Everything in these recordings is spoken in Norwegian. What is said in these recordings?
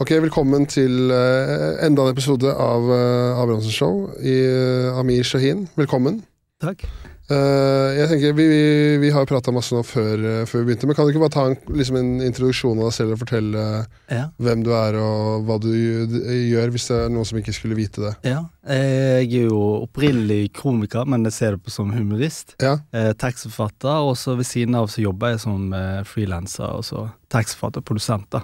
Ok, velkommen til uh, enda en episode av uh, Abrahamsen Show i uh, Amir Shahin. Velkommen. Takk. Uh, jeg tenker, Vi, vi, vi har prata masse nå før, eh, før vi begynte, men kan du ikke bare ta en, liksom en introduksjon av deg selv og fortelle Ja. hvem du er og hva du gjør, hvis det er noen som ikke skulle vite det? ja. Jeg er jo opprinnelig komiker, men jeg ser det på som humorist. Ja, Eh, tekstforfatter, og så ved siden av så jobber jeg som eh, frilanser, og så tekstforfatter, produsent, da.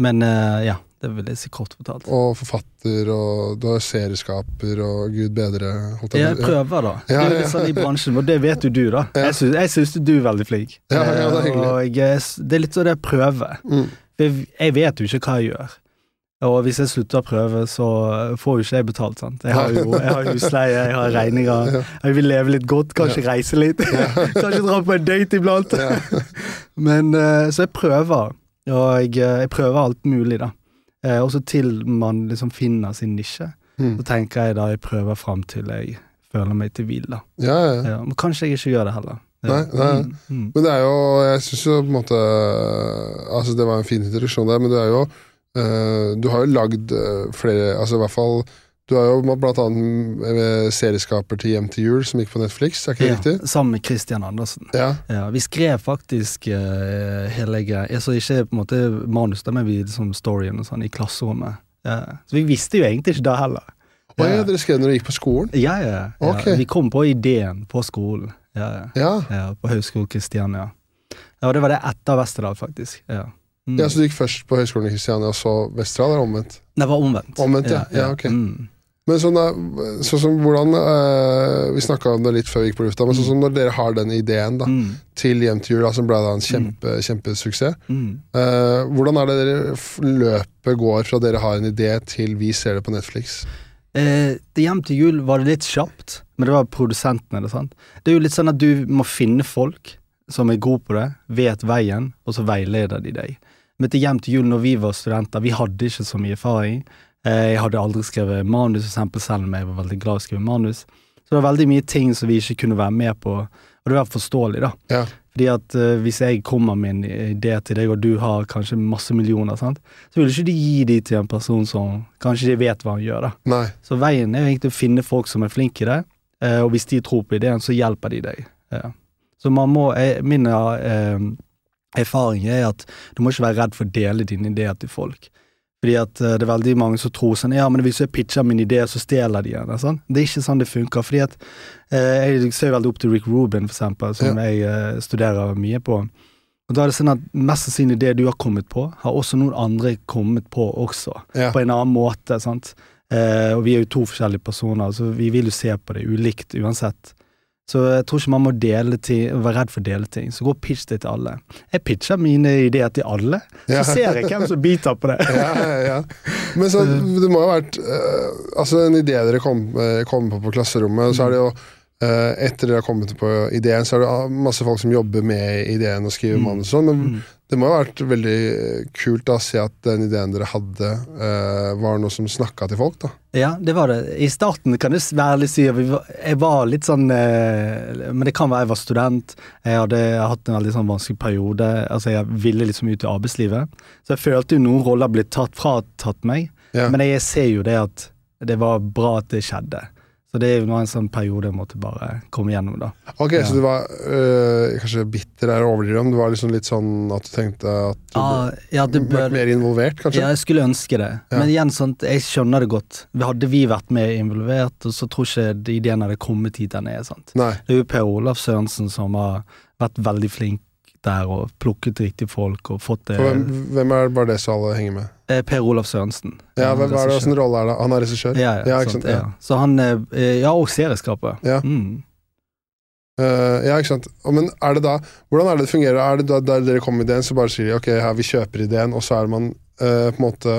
Men uh, ja, det jeg si kort fortalt. Og forfatter, og du har serieskaper, og gud bedre holdt Jeg prøver, da. Ja, er ja. sånn i bransjen, og det vet jo du, da. Ja. Jeg syns, du er veldig flink. Ja, ja, det er hyggelig. Og jeg, er det er litt sånn det jeg prøver. Mm. Jeg, jeg vet jo ikke hva jeg gjør. Og hvis jeg slutter å prøve, så får jo ikke jeg betalt, sant. Jeg har jo jeg har husleie, jeg har regninger, jeg vil leve litt godt, kanskje reise litt. kanskje dra på en date iblant. Ja. Men eh, Så jeg prøver, og jeg, eh, jeg prøver alt mulig, da. Eh, og så til man liksom finner sin nisje, Mm. så tenker jeg da jeg prøver fram til jeg føler meg til hvile, da. Ja, ja. Ja, men kanskje jeg ikke gjør det heller. Nei, nei. Mm, mm. Men det er jo Jeg syns jo på en måte Altså, det var en fin introduksjon der, men du er jo eh, Du har jo lagd eh, flere Altså, i hvert fall Du har jo blant annet eh, serieskaper til Hjem til jul, som gikk på Netflix, er ikke det Ja, riktig? sammen med Christian Andersen. Ja. Ja, vi skrev faktisk uh, hele greia. Altså ikke på en måte manus, men vi liksom storyen og sånn i klasserommet. Ja. Så vi visste jo egentlig ikke det heller. Hva ja, dere skrev når dere gikk på skolen? Ja, ja. ja. Ok. Vi kom på ideen på skolen. Ja, ja. Ja. på Høgskolen Kristiania. Ja, og det var det etter Westerdal, faktisk. Ja. Mm. ja, Så du gikk først på Høgskolen i Kristiania, og så Westerdal, eller omvendt? Det var omvendt. Omvendt, ja. Ja, ok. Mm. Men sånn, da, sånn som hvordan eh, Vi snakka om det litt før vi gikk på lufta, men sånn som når dere har den ideen da, Mm. til Hjem til jul, da, som ble da en kjempe, kjempesuksess Mm. Eh, hvordan er det dere løpet går fra dere har en idé til vi ser det på Netflix? Eh, det Hjem til jul var det litt kjapt, men det var produsentene. Det, sant? det er jo litt sånn at du må finne folk som er gode på det, vet veien, og så veileder de deg. Men til Hjem til jul når vi var studenter, vi hadde ikke så mye erfaring. Eh, jeg hadde aldri skrevet manus, eksempel, selv om jeg var veldig glad i å skrive manus. Så det var veldig mye ting som vi ikke kunne være med på, og det var forståelig, da. Ja. Fordi at uh, hvis jeg kommer med en idé til deg, og du har kanskje masse millioner, sant? så vil ikke du gi de til en person som kanskje de vet hva han gjør, da. Nei. Så veien er egentlig å finne folk som er flinke i det, uh, og hvis de tror på ideen, så hjelper de deg. Uh. Så man må, jeg, min erfaring er at du må ikke være redd for å dele dine ideer til folk. Fordi at eh, det er veldig mange som tror sånn Ja, men hvis jeg pitcher min idé, så stjeler de den. Sånn. Det er ikke sånn det funker. Fordi at eh, Jeg ser veldig opp til Rick Rubin, for eksempel, som jeg eh, studerer mye på. Og da er det sånn at Mest sannsynlig det du har kommet på, har også noen andre kommet på også. Ja. På en annen måte. sant? Eh, og vi er jo to forskjellige personer, så vi vil jo se på det ulikt uansett. Så jeg tror ikke man må dele ting, være redd for å dele ting. Så gå og pitch det til alle. Jeg pitcher mine ideer til alle, så Ja. ser jeg hvem som biter på det. Ja, ja. Men så, det må ha vært eh, Altså, en idé dere kom, eh, kom på på klasserommet, så er det jo Etter dere har kommet på ideen, så er det masse folk som jobber med ideen og skriver Mm. manus og sånn, men Mm. det må jo ha vært veldig kult da, å se at den ideen dere hadde, eh, var noe som snakka til folk, da. Ja, det var det. I starten kan du være litt si at jeg var litt sånn eh, Men det kan være jeg var student. Jeg hadde hatt en veldig sånn vanskelig periode. Altså Jeg ville liksom ut i arbeidslivet. Så jeg følte jo noen roller ble tatt fratatt meg. Ja. Men jeg ser jo det at det var bra at det skjedde. Så det er jo nå en sånn periode jeg måtte bare komme gjennom, da. Ok, Ja. så du var øh, Kanskje bitter er å overdrive, men du var liksom litt sånn at du tenkte at du Ah, ja, det bør, mer involvert, kanskje? ja, jeg skulle ønske det. Ja. Men igjen, sånt, jeg skjønner det godt. Hadde vi vært mer involvert, så tror ikke ideen hadde kommet hit den er. sant? Nei. Det er jo Per Olav Sørensen som har vært veldig flink der og plukket riktige folk og fått det hvem, hvem er bare det så alle henger med? Eh, Per Olav Sørensen. Ja, hvem er det. Åssen rolle er det? Han er regissør? Ja, ja, Ja, sant, ja. Så han er, Ja, og serieskaper. Ja. Mm. Uh, ja, ikke sant. Men er det da Hvordan er det det fungerer? Er det da der dere kommer med ideen, så bare sier de ok, her, vi kjøper ideen, og så er man uh, på en måte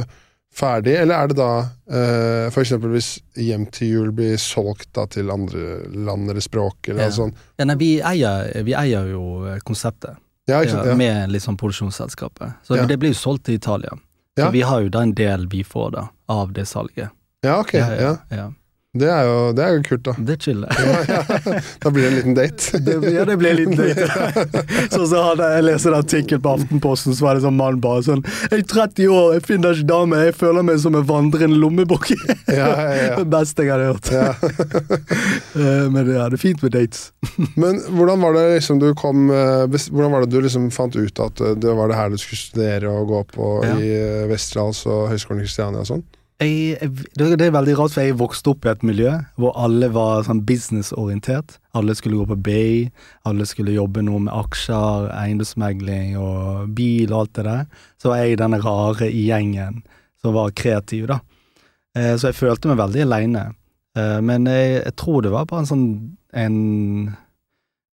ferdig? Eller er det da uh, eksempel hvis Hjem til jul blir solgt da til andre land eller språk, eller Ja. sånt? Ja, nei, vi eier, vi eier jo eh, konseptet Ja, ja, med sånn produksjonsselskapet. Så Ja. det blir jo solgt til Italia. Så vi har jo da en del vi får da, av det salget. ja, ok. ja. Det er jo, det er jo kult, da. Det er ja, ja. Da blir det en liten date. Det, ja, det blir en liten date. så, så hadde jeg lest en artikkel på Aftenposten, så var det sånn mann bare sånn Jeg er 30 år, jeg finner ikke dame, jeg føler meg som en vandrende lommebok. Ja, ja, ja. Det beste jeg hadde hørt. ja. Eh, Men ja, det er fint med dates. Men hvordan var det liksom du kom eh, Hvordan var det du liksom fant ut at eh, det var det her du skulle studere og gå på i Vesterålen og Høgskolen i Kristiania og sånn? Jeg, jeg, det er veldig rart, for jeg vokste opp i et miljø hvor alle var sånn businessorientert. Alle skulle gå på BI, alle skulle jobbe noe med aksjer, eiendomsmegling og bil og alt det der. Så var jeg denne rare i gjengen som var kreativ, da. Eh, så jeg følte meg veldig aleine. Eh, men jeg, jeg tror det var bare en sånn en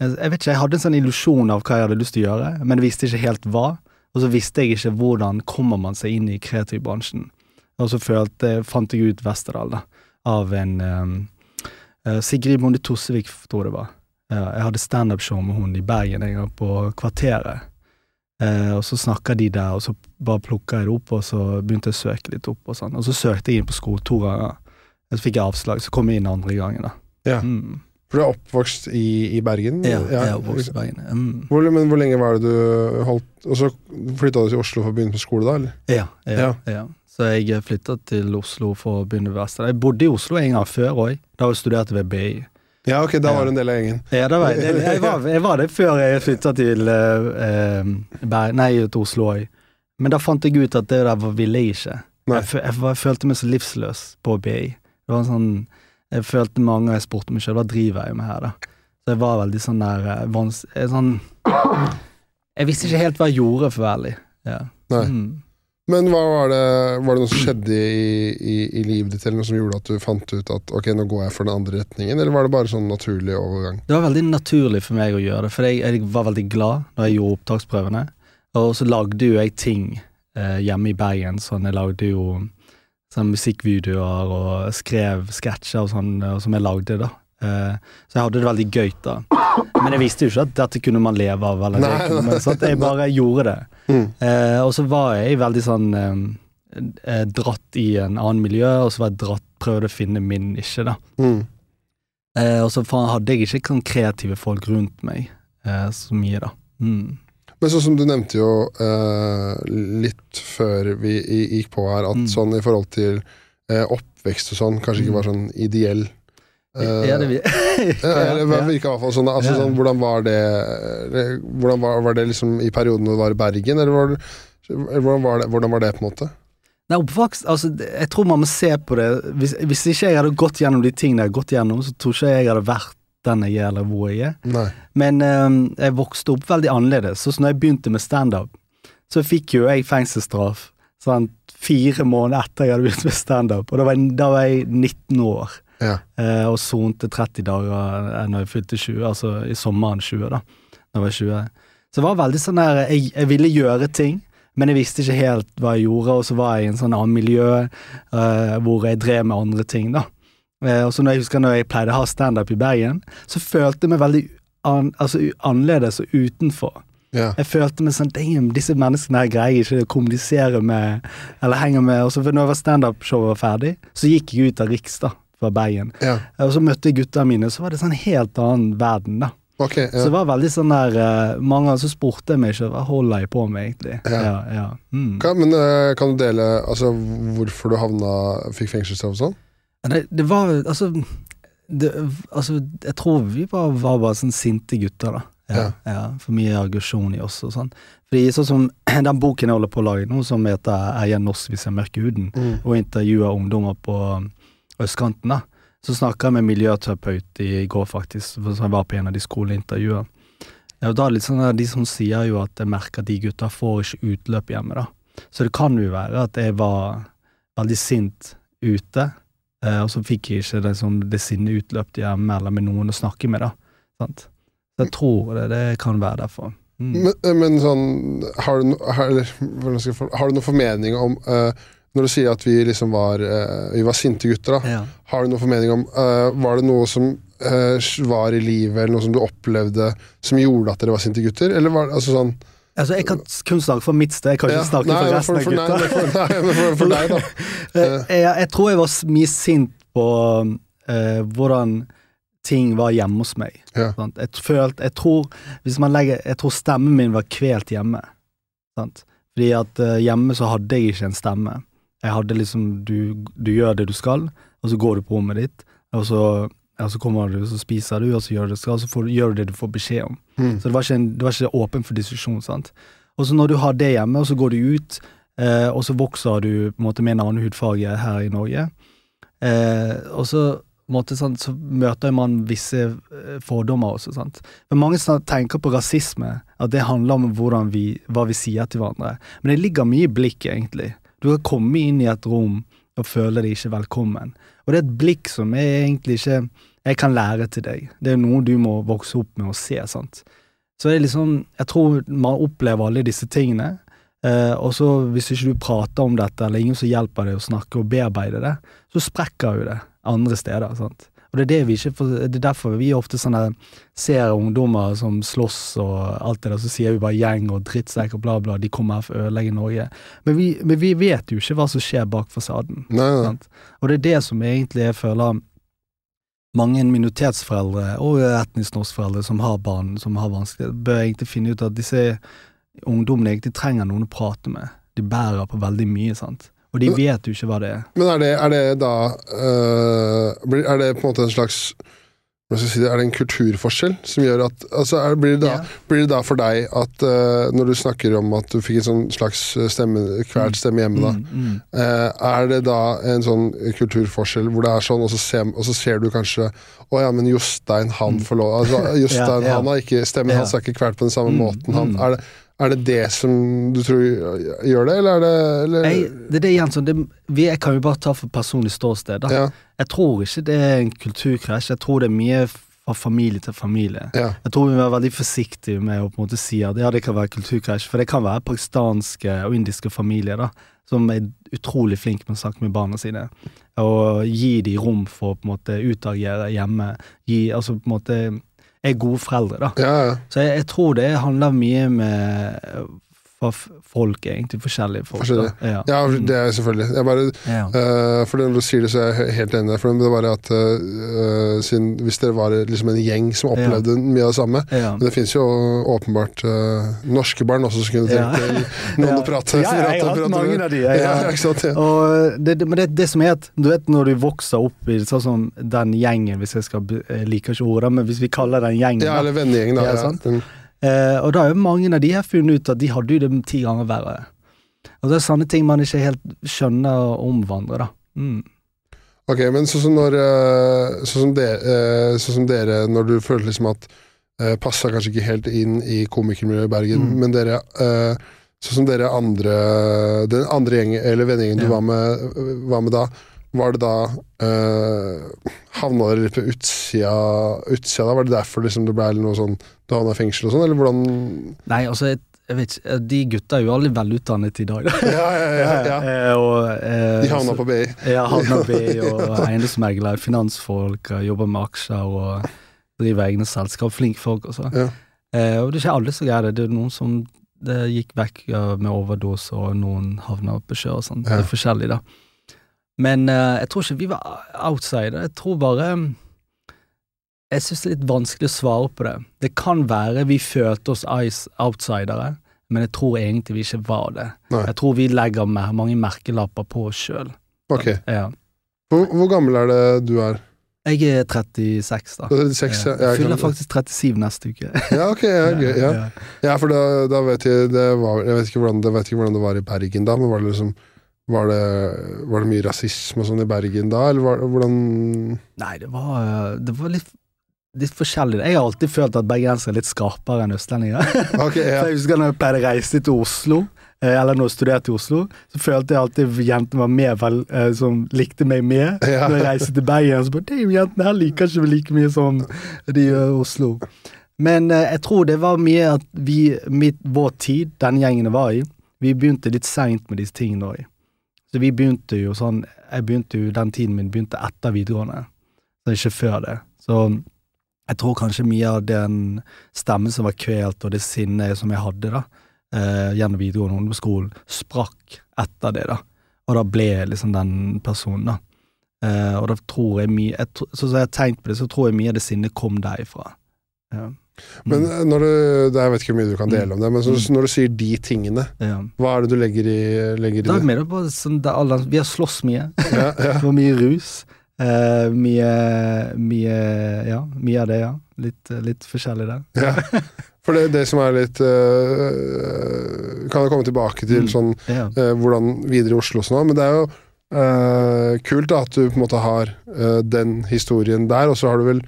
jeg vet ikke, jeg hadde en sånn illusjon av hva jeg hadde lyst til å gjøre, men jeg visste ikke helt hva. Og så visste jeg ikke hvordan kommer man seg inn i kreativbransjen. Og så følte, fant jeg ut Westerdal, da, av en um, eh, Sigrid Bonde Tossevik, tror jeg det var. Ja, jeg hadde standup-show med hun i Bergen en gang på Kvarteret. Uh, og så snakka de der, og så bare plukka jeg det opp, og så begynte jeg å søke litt opp, og sånn. Og så søkte jeg inn på skole to ganger. Og så fikk jeg avslag, så kom jeg inn andre gangen, da. Ja. Mm. For du er oppvokst i, i Bergen? Ja, jeg er oppvokst i Bergen. Mm. Hvor, men hvor lenge var det du holdt Og så flytta du til Oslo for å begynne på skole, da? eller? Ja, ja, ja. Så jeg flytta til Oslo for å begynne ved Vesterdal. Jeg bodde i Oslo en gang før òg. Da jeg studerte ved BI. Ja, ok, da var du en del av gjengen. Ja, det var, jeg, jeg, var, jeg var det før jeg flytta til eh, eh, Ber- Nei, til Oslo òg. Men da fant jeg ut at det der var- ville jeg ikke. Jeg, jeg, følte meg så livsløs på BI. Det var sånn Jeg følte mange ganger jeg spurte meg sjøl hva driver jeg med her, da. Så jeg var veldig sånn der eh, vans, sånn Jeg visste ikke helt hva jeg gjorde, for å være ærlig. Ja. Nei. Mm. Men var det Var det noe som skjedde i, i, i livet ditt, eller noe som gjorde at du fant ut at ok, nå går jeg for den andre retningen, eller var det bare sånn naturlig overgang? Det var veldig naturlig for meg å gjøre det, for jeg, jeg var veldig glad når jeg gjorde opptaksprøvene. Og så lagde jo jeg ting eh, hjemme i Bergen, sånn jeg lagde jo sånn musikkvideoer og skrev sketsjer og sånn eh, som jeg lagde, da. Eh, så jeg hadde det veldig gøy da. Men jeg visste jo ikke at dette kunne man leve av, eller Nei, nei, nei, sånn jeg bare gjorde det. Mm. Eh, og så var jeg veldig sånn eh, eh, dratt i en annen miljø, og så var jeg dratt, prøvde å finne min nisje, da. Mm. Eh, og så hadde jeg ikke sånn kreative folk rundt meg eh, så mye, da. Mm. Men sånn som du nevnte jo eh, litt før vi gikk på her, at Mm. sånn i forhold til oppvekst og sånn, kanskje ikke Mm. var sånn ideell. Eh, ja, det vi ja, det virka i hvert fall sånn. Altså, sånn hvordan var det eh, Hvordan var, var det liksom i perioden du var i Bergen, eller var det, hvordan, var det, hvordan var det på en måte? Nei, oppvokst Altså, jeg tror man må se på det Hvis, hvis ikke jeg hadde gått gjennom de tingene jeg har gått gjennom, så tror ikke jeg hadde vært den jeg er, eller hvor jeg er. Nei. Men um, jeg vokste opp veldig annerledes. Så når jeg begynte med standup, så fikk jo jeg fengselsstraff sånn fire måneder etter jeg hadde begynt med standup, og da var, jeg, da var jeg 19 år. Ja. Eh, og sonte 30 dager eh, når jeg fylte 20, altså i sommeren 20, da. Når jeg var 20. Så det var veldig sånn der jeg, jeg ville gjøre ting, men jeg visste ikke helt hva jeg gjorde, og så var jeg i en sånn annen miljø eh, hvor jeg drev med andre ting, da. Eh, og så når jeg husker når jeg pleide å ha standup i Bergen, så følte jeg meg veldig an, altså, annerledes og utenfor. Ja. Jeg følte meg sånn Damn, disse menneskene her greier ikke å kommunisere med Eller henge med. Og så når standup-showet var ferdig, så gikk jeg ut av Riks, da, fra Bergen. ja. Og så møtte jeg gutta mine, så var det sånn helt annen verden, da. Ok. Så det var veldig sånn der uh, Mange ganger så spurte jeg meg ikke hva holder jeg på med, egentlig. Ja. Ja, ja. Mm. Kan, men uh, kan du dele altså, hvorfor du havna fikk fengselsstraff og sånn? Det, det var altså det, Altså, jeg tror vi bare var bare sånn sinte gutter, da. Ja, ja. For mye aggresjon i oss og sånn. Fordi sånn som den boken jeg holder på å lage nå, som heter 'Er jeg norsk hvis jeg mørker huden', Mm. og intervjuer ungdommer på østkanten, da. Så snakka jeg med miljøterapeut i går, faktisk, jeg var på en av de skoleintervjuene. Ja, da er det litt sånn at De som sier jo at jeg merker at de gutta får ikke utløp hjemme, da. Så det kan jo være at jeg var veldig sint ute, eh, og så fikk jeg ikke det, som det sinnet utløpt hjemme eller med noen å snakke med, da. Sant? Så jeg tror det, det kan være derfor. Mm. Men, eh, men sånn Har du, no, har, har du noen formening om eh, Når du sier at vi liksom var uh, Vi var sinte gutter, da. Ja. Har du noen formening om uh, Var det noe som eh, var i livet, eller noe som du opplevde som gjorde at dere var sinte gutter? Eller var det altså sånn Altså, jeg kan kun snakke for mitt sted, jeg kan ikke Ja, snakke nei, for resten av for, nei, gutta. nei, men for, for deg, da. Jeg, jeg tror jeg var mye sint på uh, hvordan ting var hjemme hos meg. Ja. Jeg følte, jeg tror, legger, jeg tror stemmen min var kvelt hjemme. Sant? Fordi at uh, hjemme så hadde jeg ikke en stemme. Jeg hadde liksom, du, du gjør det du skal, og så går du på rommet ditt, og så, og så kommer du, så spiser du, og så gjør du det du skal, og så får, gjør du det du får beskjed om. Mm. Så det var ikke, en, det var ikke åpen for diskusjon, sant. Og så når du har det hjemme, og så går du ut, eh, og så vokser du på en måte med en annen hudfarge her i Norge, eh, og så, måte, sant, så møter man visse eh, fordommer også, sant. Men mange tenker på rasisme, at det handler om vi, hva vi sier til hverandre. Men det ligger mye i blikket, egentlig. Du kan komme inn i et rom og føle deg ikke velkommen. Og det er et blikk som jeg egentlig ikke jeg kan lære til deg. Det er noe du må vokse opp med å se, sant. Så det er liksom, jeg tror man opplever alle disse tingene, eh, og så hvis ikke du prater om dette, eller ingen som hjelper deg å snakke og bearbeide det, så sprekker jo det andre steder, sant. Og det er, det vi ikke det er derfor vi ofte sånne ser ungdommer som slåss og alt det der, så sier vi bare gjeng og drittsekk og bla bla, de kommer her for å ødelegge Norge. Men vi, men vi vet jo ikke hva som skjer bak fasaden. Nei, nei. Og det er det som egentlig jeg føler mange minoritetsforeldre og etnisk norskforeldre som har barn som har vanskelig, bør egentlig finne ut at disse ungdommene egentlig trenger noen å prate med. De bærer på veldig mye, sant. Og de Men- vet jo ikke hva det er. Men er det, er det da øh, Er det på en måte en slags si det, Er det en kulturforskjell som gjør at altså er, blir, det da, yeah. blir det da for deg at øh, når du snakker om at du fikk en sånn slags stemme, kvalt stemme hjemme, da, Mm, mm. eh, er det da en sånn kulturforskjell hvor det er sånn, og så ser, og så ser du kanskje Å ja, men Jostein, han får lov altså, Jostein, yeah, ja. han har ikke Stemmen hans er ikke kvalt på den samme Mm, måten. Han, mm. er, det, er det det som du tror gjør det, eller er det eller, Jeg, det er det igjen sånn, det, vi, jeg kan jo bare ta for personlig ståsted. Ja, Jeg tror ikke det er en kulturkrasj, jeg tror det er mye fra familie til familie. ja. Jeg tror vi må være veldig forsiktige med å på en måte si at ja, det kan være kulturkrasj, for det kan være pakistanske og indiske familier da, som er utrolig flinke med å snakke med barna sine, og gi dem rom for å på en måte utagere hjemme, gi, altså på en måte, er gode foreldre da. ja, ja. Så jeg, jeg tror det handler mye med fra f- folk, egentlig, forskjellige folk. Ja. Ja, det er selvfølgelig. Jeg bare, Ja. uh, for når du sier det, så er jeg helt enig. For det bare at uh, sin, Hvis dere var liksom en gjeng som opplevde mye av det samme Ja. Men det fins jo åpenbart uh, norske barn også som kunne tenkt noen Ja. å prate Ja, jeg har hatt mange av de. Ja? Ja. Det, men det, det som er at Du vet når du vokser opp i sånn som den gjengen, hvis jeg skal Jeg liker ikke ordet, men hvis vi kaller den gjengen ja, eller vennegjengen, da. Ja, Ja, sant. Eh, Og da er jo mange av de her funnet ut at de hadde jo det ti ganger verre. Og det er sånne ting man ikke helt skjønner og omvandrer da. Mm. Ok, men sånn som når Sånn som dere, eh, sånn som dere når du følte liksom at uh, Passa kanskje ikke helt inn i komikermiljøet i Bergen, Mm. men dere Sånn som dere andre Den andre gjengen, eller vennegjengen du Ja. var med, var med da, var det da uh, Havna dere litt på utsida, utsida da? Var det derfor liksom det ble noe sånn Du havna i fengsel og sånn, eller hvordan Nei, altså, jeg, jeg vet ikke De gutta er jo alle velutdannet i dag, da. Ja, ja, ja. ja. Eh, og, eh, De havna på BI. Ja, havna B og eiendomsmegler, finansfolk, jobber med aksjer og driver egne selskap. Flinke folk, også. Ja. Eh, og det er ikke alle som greier det. Det er noen som det gikk vekk med overdose, og noen havna på sjø og sånn. Det er forskjellig, da. Men eh, jeg tror ikke vi var outsider. Jeg tror bare Jeg syns det er litt vanskelig å svare på det. Det kan være vi følte oss outsidere, men jeg tror egentlig vi ikke var det. Nei. Jeg tror vi legger mer, mange merkelapper på oss sjøl. Ok. Ja. Hvor, hvor gammel er det du er? Jeg er 36, da. Er 36, ja. Jeg fyller faktisk 37 neste uke. Ja, ok, ja, ja. Ja, for da, da vet jeg det var, Jeg vet ikke hvordan det, vet ikke hvordan det var i Bergen da, men var det liksom Var det, var det mye rasisme og sånn i Bergen da, eller var, hvordan Nei, det var, eh, det var litt, litt forskjellig. Jeg har alltid følt at bergensere er litt skarpere enn østlendinger. Okay, ja. Jeg husker når jeg pleide å reise til Oslo, eh, eller når jeg studerte i Oslo, så følte jeg alltid jentene var med, vel, eh, som likte meg mer. Ja. Når jeg reiste til Bergen, så bare De jentene her liker ikke like mye som de i Oslo. Men jeg tror det var mye at vi, mitt, vår tid, den gjengen jeg var i, vi begynte litt seint med disse tingene òg. Så vi begynte jo sånn Jeg begynte jo den tiden min begynte etter videregående, så ikke før det. Så jeg tror kanskje mye av den stemmen som var kvelt, og det sinnet som jeg hadde da, eh, gjennom videregående ungdomsskolen, sprakk etter det, da. Og da ble jeg liksom den personen, da. Eh, og da tror jeg mye jeg, Så som jeg har tenkt på det, så tror jeg mye av det sinnet kom derifra. Ja. Men Mm. eh, når du det, Jeg vet ikke hvor mye du kan dele om det, men så, Mm. når du sier de tingene, ja. hva er det du legger i, legger i det? er det? på sånn der alle, Vi har slåss mye. Ja, ja. Det var mye rus. Uh, mye, mye Ja, mye av det, ja. Litt, litt forskjellig der. Ja. For det, det som er litt uh, Kan jeg komme tilbake til Mm. sånn øh, hvordan videre i Oslo og sånn, men det er jo kult da at du på en måte har den historien der, og så har du vel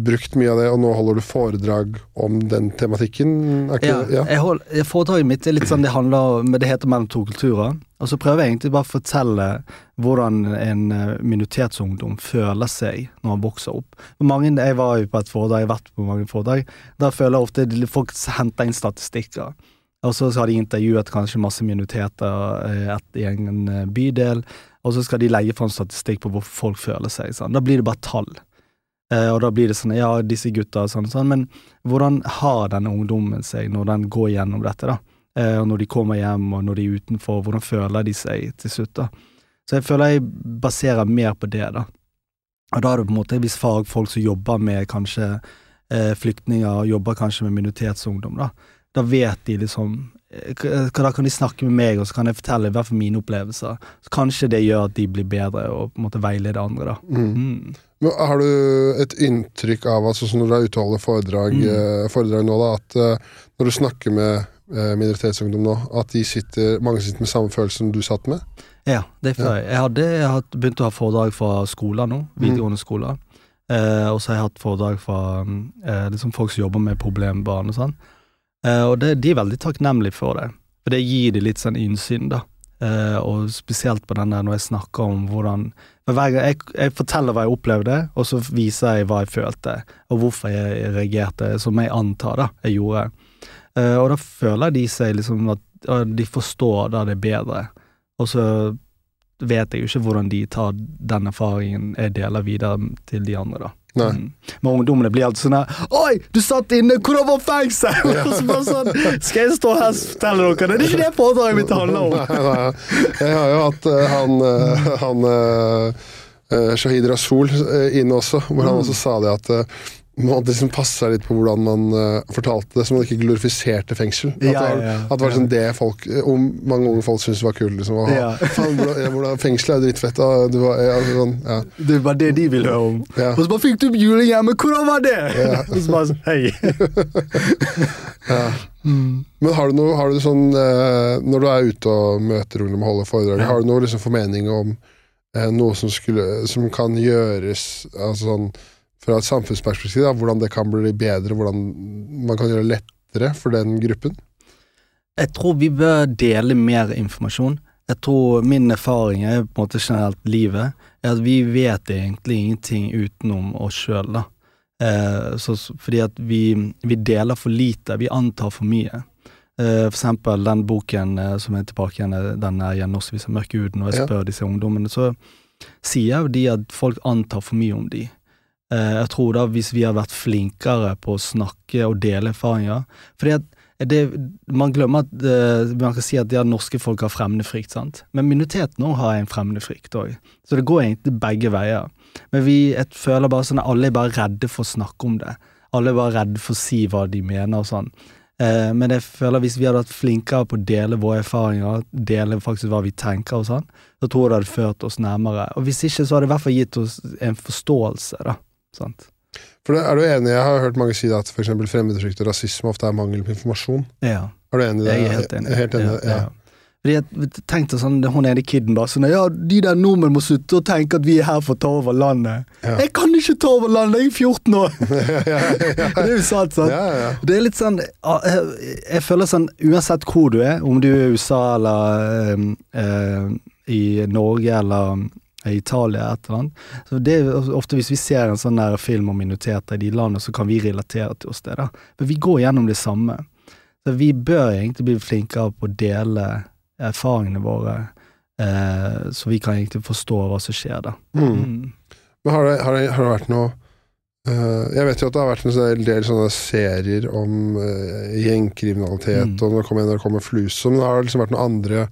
brukt mye av det, og nå holder du foredrag om den tematikken? Ikke Ja? Ja. hold, Foredraget mitt er litt sånn det handler om, Det heter Mellom to kulturer. Og så prøver jeg egentlig bare å fortelle hvordan en eh, minoritetsungdom føler seg når han vokser opp. Mange, Jeg var jo på et foredrag, jeg har vært på mange foredrag. Da føler jeg ofte folk henter inn statistikker. Og så har de intervjuet kanskje masse minoriteter eh, i en eh, bydel, og så skal de legge fram statistikk på hvor folk føler seg sånn. Da blir det bare tall. Eh, og da blir det sånn, ja, disse gutta og sånn, og sånn, men hvordan har denne ungdommen seg når den går gjennom dette, da? Eh, og når de kommer hjem, og når de er utenfor, hvordan føler de seg til slutt, da? Så jeg føler jeg baserer mer på det, da. Og da er det på en måte hvis fagfolk som jobber med kanskje eh, flyktninger, jobber kanskje med minoritetsungdom, da. Da vet de liksom Da kan de snakke med meg, og så kan jeg fortelle i hvert fall mine opplevelser. Så kanskje det gjør at de blir bedre, og på en måte veileder andre, da. Mm. Mm. Men har du et inntrykk av at sånn når du er ute og holder foredrag, Mm. øh, foredrag nå, da, at øh, når du snakker med øh, minoritetsungdom nå, at de sitter, mange sitter med samme følelse som du satt med? Ja, det er jeg. Jeg hadde jeg har begynt å ha foredrag fra skoler nå, videregående skoler. Eh, og så har jeg hatt foredrag fra mm, eh, liksom folk som jobber med problembarn og sånn. Eh, og det, de er veldig takknemlige for det, for det gir de litt sånn innsyn, da. Eh, og spesielt på den der når jeg snakker om hvordan for hver gang jeg, jeg forteller hva jeg opplevde, og så viser jeg hva jeg følte, og hvorfor jeg reagerte, som jeg antar da jeg gjorde. Uh, og da føler de seg liksom at de forstår da det bedre. Og så vet jeg jo ikke hvordan de tar den erfaringen jeg deler videre til de andre, da. Nei. Mm. Men ungdommene blir alltid sånn her Oi, du satt inne! Hvordan var fengsel? Ja. så bare sånn Skal jeg stå her og fortelle dere det? Er ikke det foredraget mitt handler om! Nei, nei. Jeg har jo hatt uh, han, uh, han uh, Shahid Rasul inne også, hvor han Mm. også sa det at man liksom passe seg litt på hvordan man uh, fortalte det, så man ikke glorifiserte fengsel. At, Ja, var, ja, at det var liksom det folk eh, om mange unge folk syntes var kult. Liksom, Ja. Hvordan, fengsel er jo drittfett. Da. Du var, ja, sånn, ja, Det var det de ville høre om. ja, Og så bare fikk du juling hjemme, hvordan var det? Ja. Og så bare sånn Hei. ja. Mm. Men har du noe, har du sånn uh, Når du er ute og møter ungdom og holder foredrag, Ja. har du noe liksom formening om uh, noe som, skulle, som kan gjøres altså sånn, fra et samfunnsperspektiv? Da, hvordan det kan bli bedre, hvordan man kan gjøre det lettere for den gruppen? Jeg tror vi bør dele mer informasjon. Jeg tror min erfaring er på en måte generelt livet, er at vi vet egentlig ingenting utenom oss sjøl. Eh, så, fordi at vi, vi deler for lite, vi antar for mye. Eh, for eksempel den boken eh, som er tilbake igjen, eh, den er igjen også viser mørke huden, og jeg Ja. spør disse ungdommene, så sier jo de at folk antar for mye om de. Eh, jeg tror da hvis vi har vært flinkere på å snakke og dele erfaringer Fordi at det, man glemmer at uh, man kan si at ja, norske folk har fremmedfrykt, sant. Men minoriteten òg har en fremmedfrykt òg. Så det går egentlig begge veier. Men vi jeg føler bare sånn at alle er bare redde for å snakke om det. Alle er bare redde for å si hva de mener og sånn. Uh, men jeg føler hvis vi hadde vært flinkere på å dele våre erfaringer, dele faktisk hva vi tenker og sånn, så tror jeg det hadde ført oss nærmere. Og hvis ikke, så hadde det i hvert fall gitt oss en forståelse, da. Sant? For det, Er du enig? Jeg har hørt mange si at eksempel fremmedfrykt og rasisme ofte er mangel på informasjon. Ja. Er du enig i det? Jeg er helt enig. Helt enig. Ja, Ja. Fordi jeg tenkte sånn, Hun ene kiden bare sånn Ja, de der nordmenn må slutte å tenke at vi er her for å ta over landet. Ja. Jeg kan ikke ta over landet, jeg er 14 år! det er jo sant, sant? ja. Det er litt sånn ah, Jeg, jeg føler sånn Uansett hvor du er, om du er i USA eller øh, eh, i Norge eller eh, Italia et eller annet så det er Ofte hvis vi ser en sånn der film om minoriteter i de landene, så kan vi relatere til oss det. da For vi går gjennom det samme. Så vi bør egentlig bli flinkere på å dele erfaringene våre, eh, så vi kan egentlig forstå hva som skjer da. Mm. Mm. Men har det, har det, har det vært noe uh, Jeg vet jo at det har vært en sånn del sånne serier om uh, gjengkriminalitet, Mm. og når det kommer, når det kommer Fluso, men har det liksom vært noen andre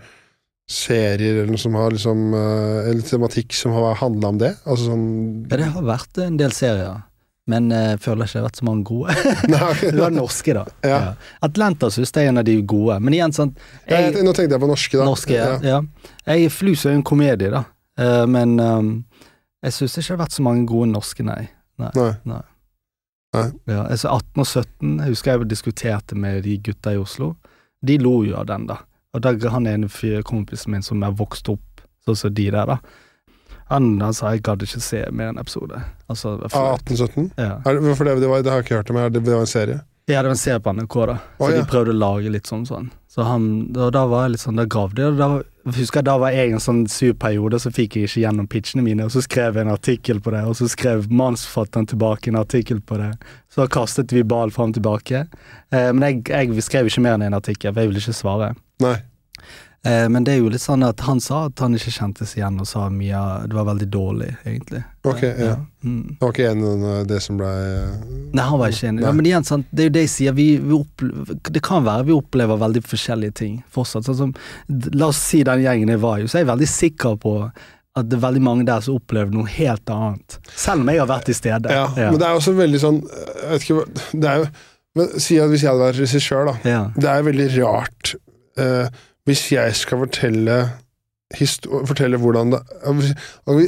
serier eller noe som har liksom eh, En tematikk som har handla om det? Altså sånn Ja, det har vært en del serier, men eh, jeg føler ikke det har vært så mange gode. Det var norske, da. Ja. Atlanta synes jeg er en av de gode, men igjen, sånn jeg, Nå tenkte jeg på norske, da. Norske, ja. ja. Jeg Flus er jo en komedie, da, Eh, men um, jeg synes ikke det har vært så mange gode norske, nei. Nei. Nei. nei. Nei. Ja, altså 18 og 17, jeg husker jeg diskuterte med de gutta i Oslo. De lo jo av den, da. Og da han ene fyr- kompisen min som er vokst opp sånn som de der, da. Han, han sa jeg gadd ikke se mer enn episode. Altså, det flaut. 1817? ja. Er det, hvorfor det, det, var, det har jeg ikke hørt om, er det, det var en serie? ja, det var en serie på NRK, da. Så Å, ja. de prøvde å lage litt sånn sånn. Så han, da, da var jeg litt sånn, da gravde jeg, og da husker jeg da var jeg i en sånn sur periode, så fikk jeg ikke gjennom pitchene mine, og så skrev jeg en artikkel på det, og så skrev mannsforfatteren tilbake en artikkel på det. Så kastet vi ball fram tilbake. Eh, men jeg, jeg skrev ikke mer enn en artikkel, for jeg ville ikke svare. Nei. Eh, men det er jo litt sånn at han sa at han ikke kjentes igjen, og sa mye Det var veldig dårlig, egentlig. Ok, ja. Mm. Det var ikke en av det som ble Nei, han var ikke enig. Ja, men igjen, sant? det er jo det jeg sier. Vi, vi opplever, det kan være vi opplever veldig forskjellige ting fortsatt. Sånn som, la oss si den gjengen jeg var i, så er jeg veldig sikker på at det er veldig mange der som opplever noe helt annet. Selv om jeg har vært til stede. Ja, men det er også veldig sånn Jeg vet ikke Det er jo men Si at hvis jeg hadde vært regissør, da. ja. Det er veldig rart eh, hvis jeg skal fortelle Fortelle hvordan det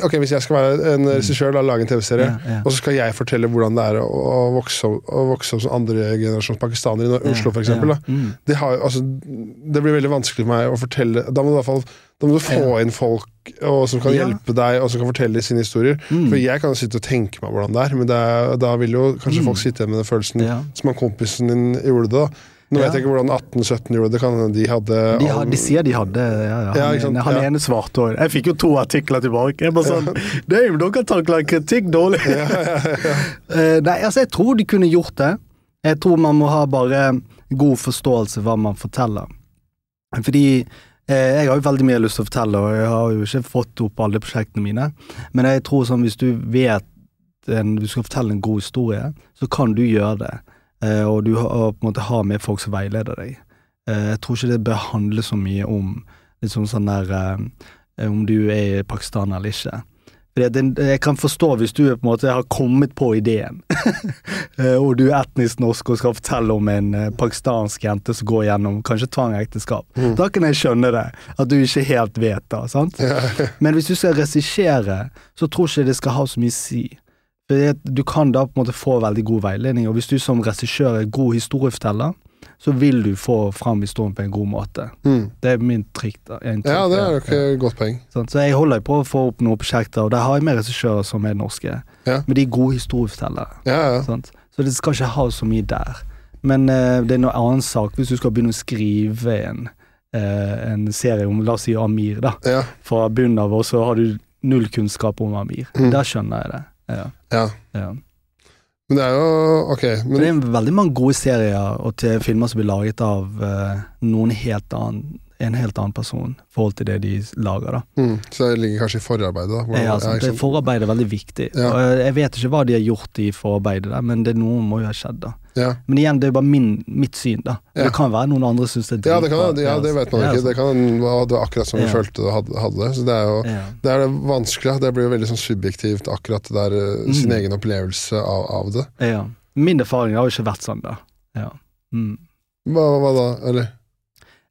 Ok, hvis jeg skal være en regissør, og lage en TV-serie, Ja, ja. og så skal jeg fortelle hvordan det er å, å, vokse, opp, å vokse opp som andregenerasjons pakistanere i Oslo, for eksempel. Ja, Da. mm. Det, har, altså, det blir veldig vanskelig for meg å fortelle Da må du i hvert fall da må du få inn folk og, som kan hjelpe deg, og som kan fortelle sine historier. Mm. For jeg kan sitte og tenke meg hvordan det er, men det da vil jo kanskje Mm. folk sitte igjen med den følelsen Ja. som han kompisen din gjorde det. da Nå vet jeg ikke hvordan 1817 gjorde det, kan hende de hadde De, har, de sier de hadde ja, ja, Han, ja, sant? han Ja. ene svarte òg. Jeg fikk jo to artikler tilbake. Jeg bare sånn Dame, dere takler kritikk dårlig. Eh, nei, altså, jeg tror de kunne gjort det. Jeg tror man må ha bare god forståelse hva man forteller. Fordi eh, jeg har jo veldig mye lyst til å fortelle, og jeg har jo ikke fått opp alle prosjektene mine. Men jeg tror sånn hvis du vet en, du skal fortelle en god historie, så kan du gjøre det. Eh, og du har, på en måte har med folk som veileder deg. Eh, jeg tror ikke det bør handle så mye om liksom sånn der eh, om du er pakistaner Pakistan eller ikke. Jeg kan forstå hvis du på en måte har kommet på ideen, og du er etnisk norsk og skal fortelle om en pakistansk jente som går gjennom kanskje tvangekteskap. Mm. Da kan jeg skjønne det, at du ikke helt vet det. sant? Men hvis du skal regissere, så tror ikke det skal ha så mye å si. Du kan da på en måte få veldig god veiledning, og hvis du som regissør er god historieforteller, så vil du få fram historien på en god måte. Mm. Det er min trikk. Ja, det er ikke et godt poeng. Sant? Så jeg holder på å få opp noen prosjekter, og der har jeg med regissører som er norske. Ja. Men de er gode historiefortellere. Ja, ja. Så det skal ikke ha så mye der. Men uh, det er noe annen sak hvis du skal begynne å skrive en, uh, en serie om, la oss si Amir, da. ja. Fra bunnen av, og så har du null kunnskap om Amir. Mm. Da skjønner jeg det. Ja. ja. Men det er jo Ok. Men det er veldig mange gode serier og til filmer som blir laget av uh, noen helt annen en helt annen person i forhold til det de lager, da. mm, så det ligger kanskje i forarbeidet, da. Hvordan- Ja, altså, det? Forarbeidet er veldig viktig. Ja. Og jeg- vet ikke hva de har gjort i forarbeidet der, men det noe må jo ha skjedd, da. ja. Men igjen, det er bare min, mitt syn, da. Ja. Det kan være noen andre syns det er Ja, det, kan, ja, det vet man ikke. Det kan være det var akkurat som vi følte det hadde, hadde det. Så det er jo det er det vanskelig. Det blir jo veldig sånn subjektivt, akkurat det der eh, sin Mm. egen opplevelse av, av det. ja. Min erfaring har jo ikke vært sånn, da. Ja. Mm. Hva, hva da? Eller?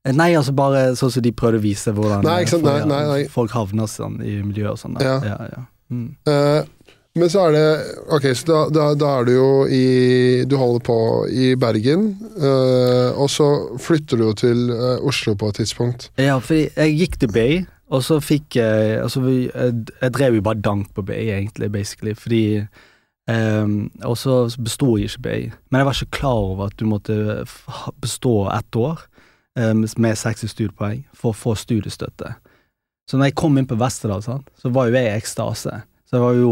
Eh, Nei, altså bare sånn som de prøvde å vise hvordan Nei, folk, Nei, nei, folk havner sånn i miljøet og sånn. Ja. Ja, ja. Mm. Uh, men så er det Ok, så da, da, da er du jo i Du holder på i Bergen, uh, og så flytter du jo til uh, Oslo på et tidspunkt. Ja, fordi jeg gikk til Bay, og så fikk jeg Altså, vi, jeg, jeg drev jo bare dank på Bay, egentlig, basically, fordi Um, Og så besto jeg ikke BI, Men jeg var ikke klar over at du måtte bestå ett år med 60 studiepoeng for å få studiestøtte. Så når jeg kom inn på Westerdal, så var jo jeg i ekstase. Så jeg var jo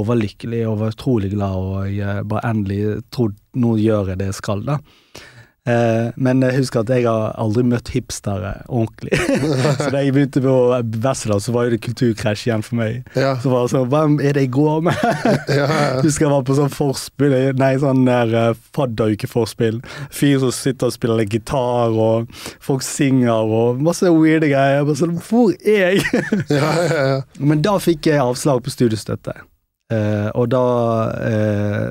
overlykkelig og var utrolig glad, og jeg bare endelig trodde nå gjør jeg det jeg skal, da. Eh, men husker at jeg har aldri møtt hipstere ordentlig. så da jeg begynte på Westerdal, så var jo det kulturkrasj igjen for meg. Ja, Så var det sånn, hvem er det jeg går med? ja, ja. Husker jeg var på sånn forspill, nei sånn der uh, fadderukeforspill. Fyr som sitter og spiller gitar, og folk synger, og masse weirde greier. Jeg bare sånn, hvor er jeg? ja, ja, ja. Men da fikk jeg avslag på studiestøtte. Eh, og da uh,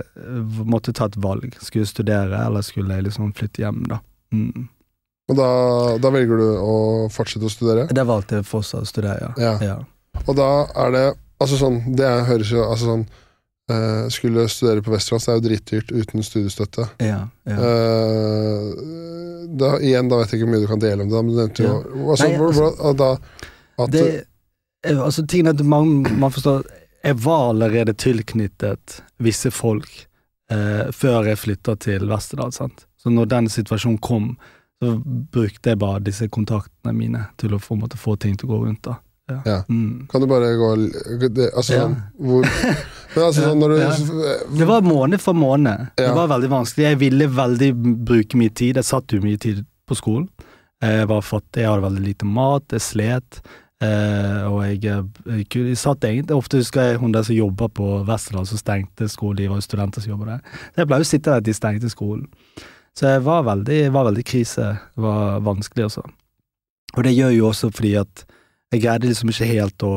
måtte jeg ta et valg. Skulle jeg studere, eller skulle jeg liksom flytte hjem, da. Mm. Og da, da velger du å fortsette å studere? Det valgte jeg fortsatt å studere, ja. Ja. ja. Og da er det Altså sånn, det høres jo altså sånn Uh, Skulle studere på Westerdals, det er jo dritdyrt uten studiestøtte. ja, ja. Uh, da, igjen, da vet jeg ikke hvor mye du kan dele om det, men du nevnte jo altså, Nei, altså- hvordan- da, at, Det, altså tingen er at man, man forstår Jeg var allerede tilknyttet visse folk eh, før jeg flytta til Vesterdal. sant? Så når den situasjonen kom, så brukte jeg bare disse kontaktene mine til å få, måtte få ting til å gå rundt. da. Ja. Mm. Kan du bare gå Altså Ja. hvor altså sånn du Ja. Det var måned for måned. Det var veldig vanskelig. Jeg ville veldig bruke mye tid. Jeg satt jo mye tid på skolen. Jeg var fattig, jeg hadde veldig lite mat, jeg slet. Eh, og jeg, jeg, jeg satt egentlig Ofte husker jeg hun der som jobba på Westerdal, som stengte skolen. De var jo studenter som jobba der. Så jeg pleide å sitte der de stengte skolen. Så jeg var veldig, var veldig krise. Det var vanskelig, altså. Og det gjør jo også fordi at jeg greide liksom ikke helt å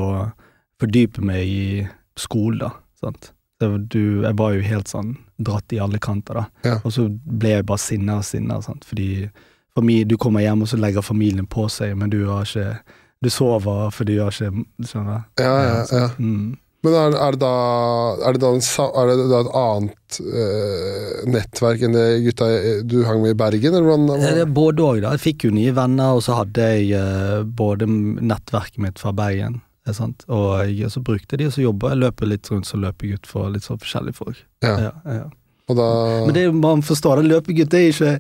fordype meg i skolen, da. Sant? Du, jeg var jo helt sånn dratt i alle kanter, da. Ja. Og så ble jeg bare sinna og sinna, sant. Fordi familie, du kommer hjem, og så legger familien på seg, men du har ikke Du sover, for du har ikke Skjønner du? Ja, ja, ja. Mm. Men er, er, det da, er, det da en, er det da et annet eh, nettverk enn det gutta du hang med i Bergen, eller hvordan? Det er både òg, da. Jeg fikk jo nye venner, og så hadde jeg eh, både nettverket mitt fra Bergen. er? Og jeg, så brukte de, og så jobba jeg, løper litt rundt som løpegutt for litt sånn forskjellige folk. Ja. Ja, ja. Og da Men det man forstår det, løpegutt er ikke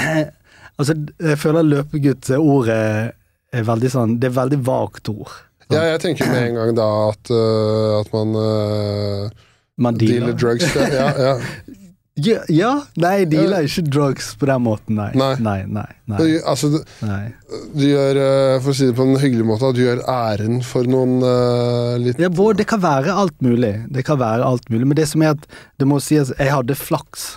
Altså, jeg føler løpegutt, ordet er veldig sånn Det er veldig vagt ord. Ja, jeg tenker med en gang da at, uh, at man uh, Man dealer dealer. drugs. Ja, ja, ja. Ja, ja, nei, jeg dealer ikke drugs på den måten, nei. Nei. Nei, nei, nei. Altså, du, nei. du gjør, øh, for å si det på en hyggelig måte, at du gjør æren for noen uh, litt Ja, både, det kan være alt mulig. Det kan være alt mulig, men det som er at det må sies jeg hadde flaks.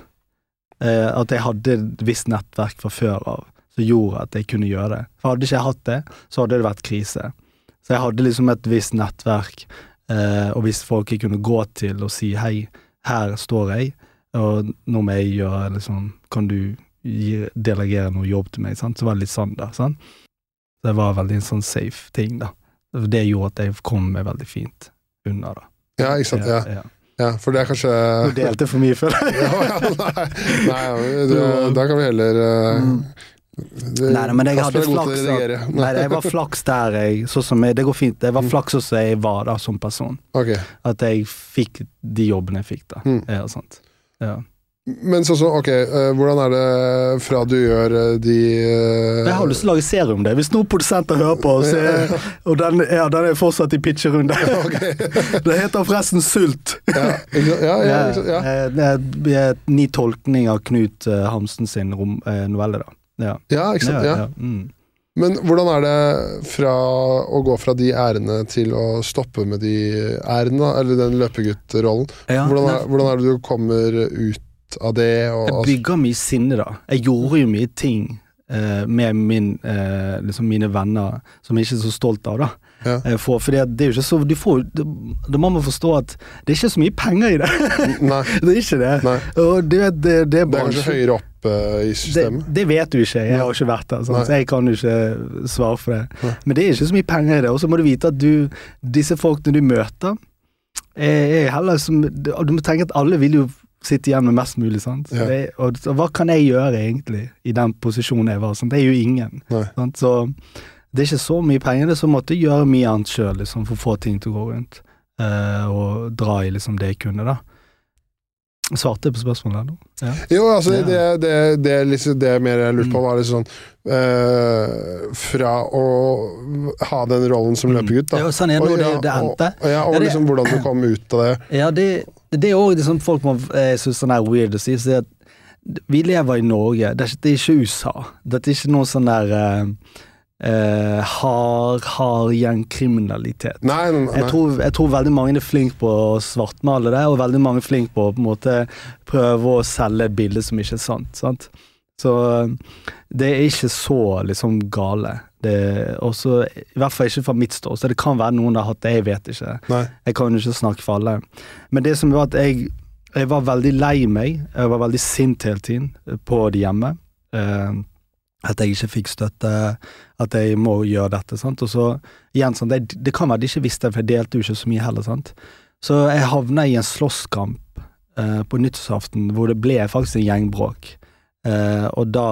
Uh, at jeg hadde et visst nettverk fra før av som gjorde at jeg kunne gjøre det. For hadde ikke jeg hatt det, så hadde det vært krise. Så jeg hadde liksom et visst nettverk, eh, og hvis folk jeg kunne gå til og si hei, her står jeg, og nå må jeg gjøre liksom Kan du gi, delegere noe jobb til meg? Sant? Så var det litt sånn, da. Sant? Så det var veldig en sånn safe ting, da. Det gjorde at jeg kom meg veldig fint unna, da. Ja, ikke sant. Ja, ja. ja for det er kanskje Du delte for mye, føler jeg. ja, nei, nei du, da kan vi heller øh, det- Nei, nei, men jeg hadde flaks. At, nei, jeg var flaks der jeg sånn som jeg, Det går fint. Jeg var Mm. flaks som jeg var da, som person. Okay. At jeg fikk de jobbene jeg fikk, da. Mm. Ja, sant. Ja. Men sånn så, ok, øh, hvordan er det fra du gjør øh, de øh, Jeg har lyst til å lage serie om det. Hvis noen produsenter hører på, er, og den, ja, den er fortsatt i pitcherunde. Ok. det heter forresten Sult. Ja, ja, ja, ja. Eh, ny tolkning av Knut eh, Hamsen sin rom, eh, novelle, da. Ja. ja, ikke sant? Ja. Mm. Men hvordan er det fra å gå fra de ærene til å stoppe med de ærene, eller den løpeguttrollen? Ja, Hvordan, er- hvordan er det du kommer ut av det? Og, Jeg bygger mye sinne, da. Jeg gjorde jo mye ting eh, med min, eh, liksom mine venner som jeg ikke er så stolt av, da. Ja. Eh, for, fordi det er jo ikke så du får, det, Da må man forstå at det er ikke så mye penger i det. nei, det er ikke det. nei. Og det, det, det er Det er kanskje høyere opp uh, i systemet? det vet du ikke, jeg har ikke vært der, sånn, så jeg kan jo ikke svare for det. Nei. Men det er ikke så mye penger i det. Og så må du vite at du, disse folkene du møter, er, er heller som Du må tenke at alle vil jo sitte igjen med mest mulig, sant. Ja. Det, og, og hva kan jeg gjøre egentlig i den posisjonen jeg var? Sant? Det er jo ingen. Så det er ikke så mye penger, det er så måtte jeg gjøre mye annet sjøl liksom, for å få ting til å gå rundt. Uh, og dra i liksom det jeg kunne, da. Svarte jeg på spørsmålet nå? Ja. Jo, altså, Ja. det, det, det, er liksom, det mer jeg lurte på, var liksom sånn øh, Fra å ha den rollen som løpegutt, da. Ja, sånn er det Og det, det endte. Og, og Ja, det- liksom hvordan du kom ut av det. Ja, det, det er òg som folk må Jeg syns sånn er weird å si, så det, at Vi lever i Norge, det er, ikke- det er ikke USA. Dette er ikke noe sånn der eh, eh, hard, hard gjengkriminalitet. Nei, nei, nei. Jeg tror, jeg tror veldig mange er flinke på å svartmale det, og veldig mange er flinke på å på en måte prøve å selge et bilde som ikke er sant. sant? Så det er ikke så liksom gale. Det også, I hvert fall ikke fra mitt ståsted. Det kan være noen der har hatt det, jeg vet ikke. nei. Jeg kan jo ikke snakke for alle. Men det som var at jeg, jeg var veldig lei meg. Jeg var veldig sint hele tiden på det hjemme. Eh, at jeg ikke fikk støtte, at jeg må gjøre dette. sant? Og så igjen, sånn, det, det kan være de ikke visste, for jeg delte jo ikke så mye heller. sant? Så jeg havna i en slåsskamp eh, på nyttårsaften hvor det ble faktisk en gjengbråk. Eh, og da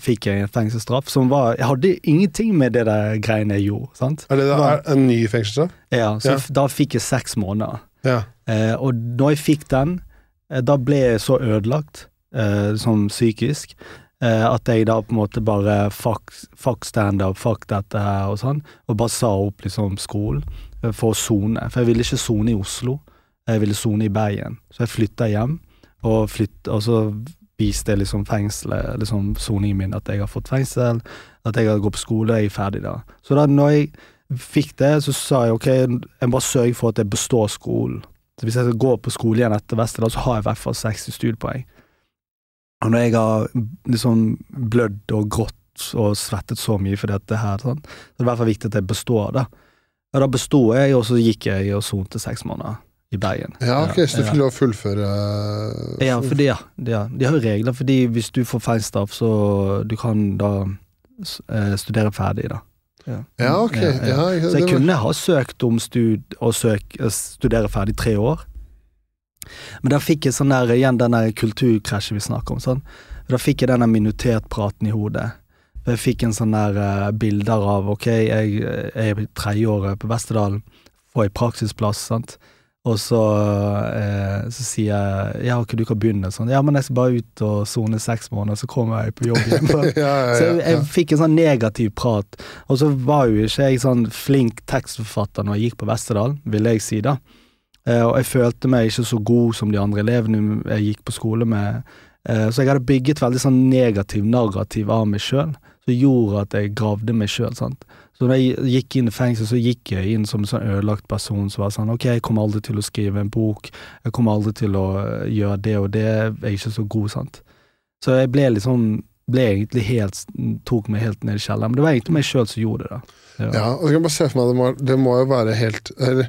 fikk jeg en fengselsstraff som var Jeg hadde ingenting med det der greiene jeg gjorde. sant? Er det da, en ny fengselsstraff? Ja, så Ja. da fikk jeg seks måneder. Ja. Eh, og når jeg fikk den, eh, da ble jeg så ødelagt, eh, som psykisk, at jeg da på en måte bare fuck, fuck standup, fuck dette her og sånn, og bare sa opp liksom skolen eh, for å sone. For jeg ville ikke sone i Oslo, jeg ville sone i Bergen. Så jeg flytta hjem, og, flytt, og så viste liksom fengselet, liksom soningen min, at jeg har fått fengsel, at jeg har gått på skole, og jeg er ferdig da. Så da når jeg fikk det, så sa jeg ok, jeg bare sørge for at jeg består skolen. Så hvis jeg skal gå på skole igjen etter Vesterdal, så har jeg i hvert fall 60 studiepoeng. Og når jeg har liksom blødd og grått og svettet så mye for dette her, sånn, så er det i hvert fall viktig at jeg består, det. Og da besto jeg, og så gikk jeg og sonte seks måneder i Bergen. ja, ok, så du ja. fikk lov å fullføre Ja, for det, ja. det, ja. De har jo regler, fordi hvis du får feilstraff, så du kan da eh, studere ferdig, da. Ja, ok. Ja, ikke- Så jeg kunne ha søkt om stud, å søk, å studere ferdig tre år. Men da fikk jeg sånn der, igjen den der kulturkrasjet vi snakker om. Sånn. Da fikk jeg denne minoritetpraten i hodet. Jeg fikk en sånn der uh, bilder av ok, jeg, jeg er i tredjeåret på Vesterdalen, får jeg praksisplass, sant. Og så, eh, så sier jeg ja, ok, du kan begynne sånn. Ja, men jeg skal bare ut og sone seks måneder, så kommer jeg på jobb igjen. ja, ja, Så jeg, jeg ja. fikk en sånn negativ prat. Og så var jo ikke jeg sånn flink tekstforfatter når jeg gikk på Vesterdal, vil jeg si da. Eh, og jeg følte meg ikke så god som de andre elevene jeg gikk på skole med. Eh, så jeg hadde bygget veldig sånn negativ narrativ av meg sjøl, som gjorde at jeg gravde meg sjøl. Så når jeg gikk inn i fengsel, så gikk jeg inn som en sånn ødelagt person som var sånn ok, jeg kommer aldri til å skrive en bok, jeg kommer aldri til å eh, gjøre det og det, jeg er ikke så god, sant. Så jeg ble liksom ble egentlig helt tok meg helt ned i kjelleren. Men det var egentlig meg sjøl som gjorde det. da. Ja, og jeg kan bare se for meg det må, det må jo være helt Eller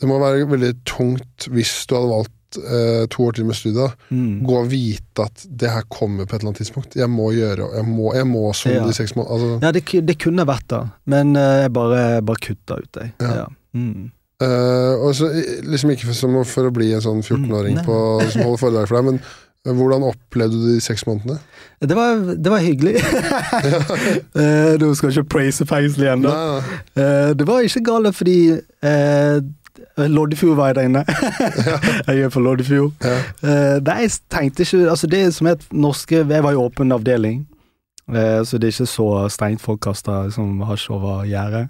det må være veldig tungt hvis du hadde valgt eh, to år til med studiet. Mm. Gå og vite at det her kommer på et eller annet tidspunkt. Jeg må gjøre Jeg må, jeg må sone Ja. de seks månedene. Altså, Ja, det, det kunne vært det, men eh, jeg bare, bare kutta ut det. Ja. Ja. Mm. eh, og så eh, liksom ikke for, som for å bli en sånn 14-åring Mm, som holder foredrag for deg, men eh, hvordan opplevde du de seks månedene? Det, var, det var hyggelig. Eh, Du skal ikke praise fengsel igjen, da. Nei, nei. Eh, det var ikke galt, fordi uh, Loddefjord var jeg der inne. jeg er fra Loddefjord. Ja. Uh, nei, jeg tenkte ikke Altså, det som het norske Jeg var i åpen avdeling, uh, så det er ikke så strengt folk kaster liksom, hasj over gjerdet.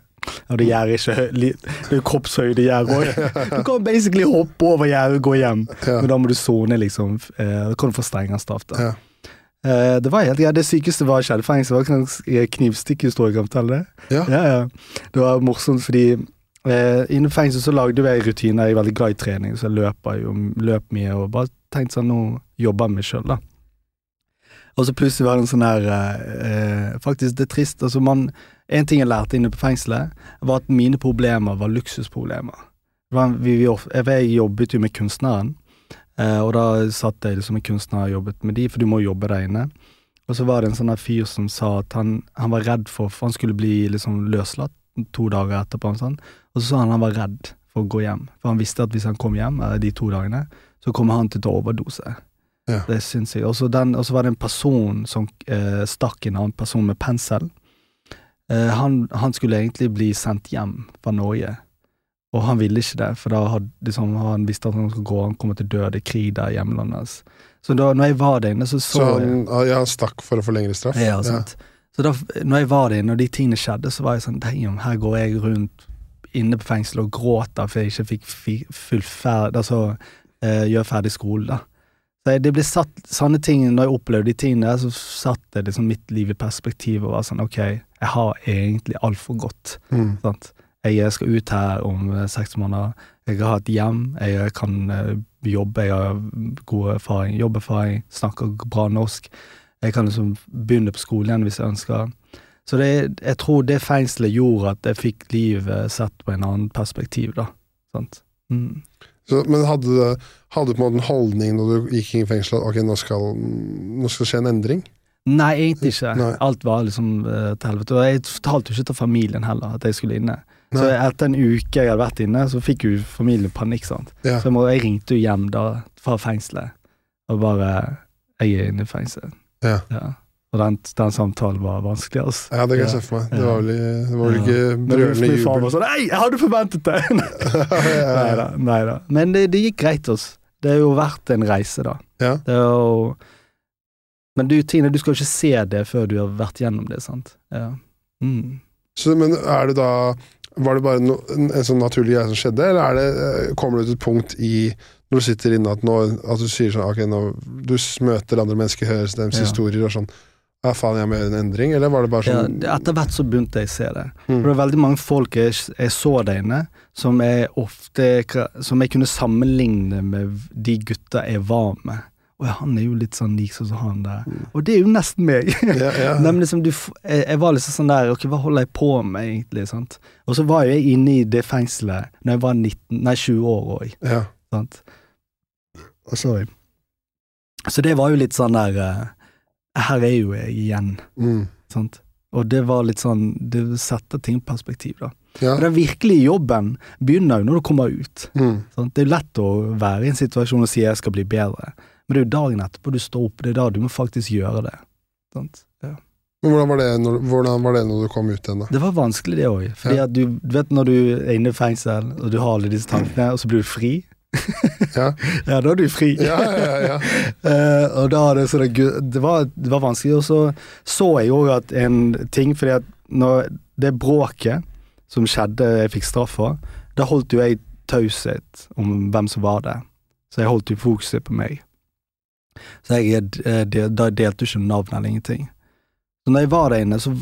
Og det er ikke Det er jo kroppshøyde gjerde òg. Du kan basically hoppe over gjerdet og gå hjem, Ja. men da må du sone, liksom. Eh, Da kan du få strengere straff, da. Ja. Eh, Det var helt greit. Det sykeste var skjellfengsel. Det var knivstikkhistorie, kan jeg fortelle det? Ja. Ja, ja. Det var morsomt fordi eh, innen fengsel så lagde jeg rutiner. Jeg er veldig glad i trening, så jeg løper jo løp mye og bare tenkte sånn, nå jobber jeg meg sjøl, da. Og så plutselig var det en sånn her eh, Faktisk, det er trist. Altså, man En ting jeg lærte inne på fengselet, var at mine problemer var luksusproblemer. Vi, vi, jeg jobbet jo med kunstneren, eh, og da satt jeg liksom med kunstner og jobbet med de, for du må jobbe der inne. Og så var det en sånn fyr som sa at han, han var redd for For han skulle bli liksom løslatt to dager etterpå. Og, sånn. og så sa han han var redd for å gå hjem, for han visste at hvis han kom hjem eh, de to dagene, så kommer han til å ta overdose. Ja. Det syns jeg. Og så var det en person som eh, stakk en annen person med pensel. Eh, han, han skulle egentlig bli sendt hjem fra Norge, og han ville ikke det, for da hadde liksom, han visste at han skulle gå, han kommer til å dø, det er krig der i hjemlandet hans. Så da når jeg var der inne, så så, Så jeg han, ja, han stakk for å få lengre straff? ja, sant. Så da når jeg var der inne, og de tingene skjedde, så var jeg sånn Damn, her går jeg rundt inne på fengselet og gråter for jeg ikke fikk fullferd... Altså eh, gjøre ferdig skolen, da. Så jeg- det ble satt sånne ting, når jeg opplevde de tingene, så satte det liksom mitt liv i perspektiv og var sånn ok, jeg har egentlig altfor godt. Mm. Sant? Jeg skal ut her om eh, seks måneder. Jeg har et hjem. Jeg kan eh, jobbe. Jeg har god erfaring, jobberfaring, snakker bra norsk. Jeg kan liksom begynne på skolen igjen hvis jeg ønsker. Så det, jeg tror det fengselet gjorde at jeg fikk livet sett på en annen perspektiv, da. Sant? Mm. Så, men hadde hadde du på en måte en holdning når du gikk inn i fengselet at ok, nå skal, nå skal det skje en endring? Nei, egentlig ikke. Nei. Alt var liksom uh, til helvete. Og jeg fortalte jo ikke til familien heller at jeg skulle inne. Så etter en uke jeg hadde vært inne, så fikk jo familien panikk, sant. Ja. Så jeg, må, jeg ringte jo hjem da, fra fengselet, og bare Jeg er inne i fengsel. Ja. Og den, den samtalen var vanskelig, altså. ja, det kan jeg se for meg. Det var vel, det var vel ikke ja. brølende jubel. far var sånn Nei, jeg hadde forventet det! Neida, Nei. Nei da. Men det, det gikk greit, altså. Det har jo vært en reise, da. Ja. Det er jo Men du, Tine, du skal jo ikke se det før du har vært gjennom det, sant? Ja. Mm. Så, men er det da Var det bare no, en, en sånn naturlig greie som skjedde, eller er det, eh, kommer du til et punkt i når du sitter inne at, nå, at du sier sånn Ok, nå du møter andre mennesker, hører deres Ja. historier og sånn Ja, faen, jeg må gjøre en endring, eller var det bare sånn ja, etter hvert så begynte jeg å se det. Mm. For det er veldig mange folk jeg, jeg så der inne, som jeg ofte Som jeg kunne sammenligne med de gutta jeg var med. Og han er jo litt sånn lik sånn som han der. Og det er jo nesten meg. ja, ja. Men liksom, du, jeg, jeg var liksom sånn der Ok, hva holder jeg på med, egentlig? sant? Og så var jeg inne i det fengselet Når jeg var 19, nei 20 år òg, ja. sant. Sorry. Så det var jo litt sånn der eh, Her er jo jeg igjen, Mm. sant. Og det var litt sånn Det setter ting i perspektiv, da. ja. Og den virkelige jobben begynner jo når du kommer ut. Mm. Sant? Det er lett å være i en situasjon og si jeg skal bli bedre, men det er jo dagen etterpå du står opp, det er da du må faktisk gjøre det. Sant? Ja. Men hvordan var, det når, hvordan var det når du kom ut igjen, da? Det var vanskelig det òg, fordi Ja. at du, du vet når du er inne i fengsel, og du har alle disse tankene, og så blir du fri. Ja, Ja, da er du fri. ja, ja. ja. uh, og da det at det var, det var vanskelig, og så så jeg jo at en ting, fordi at når det bråket som skjedde jeg fikk straff for, da holdt jo jeg taushet om hvem som var det. Så jeg holdt jo fokuset på meg. Så jeg eh, da delte ikke navn eller ingenting. Så når jeg var der inne, så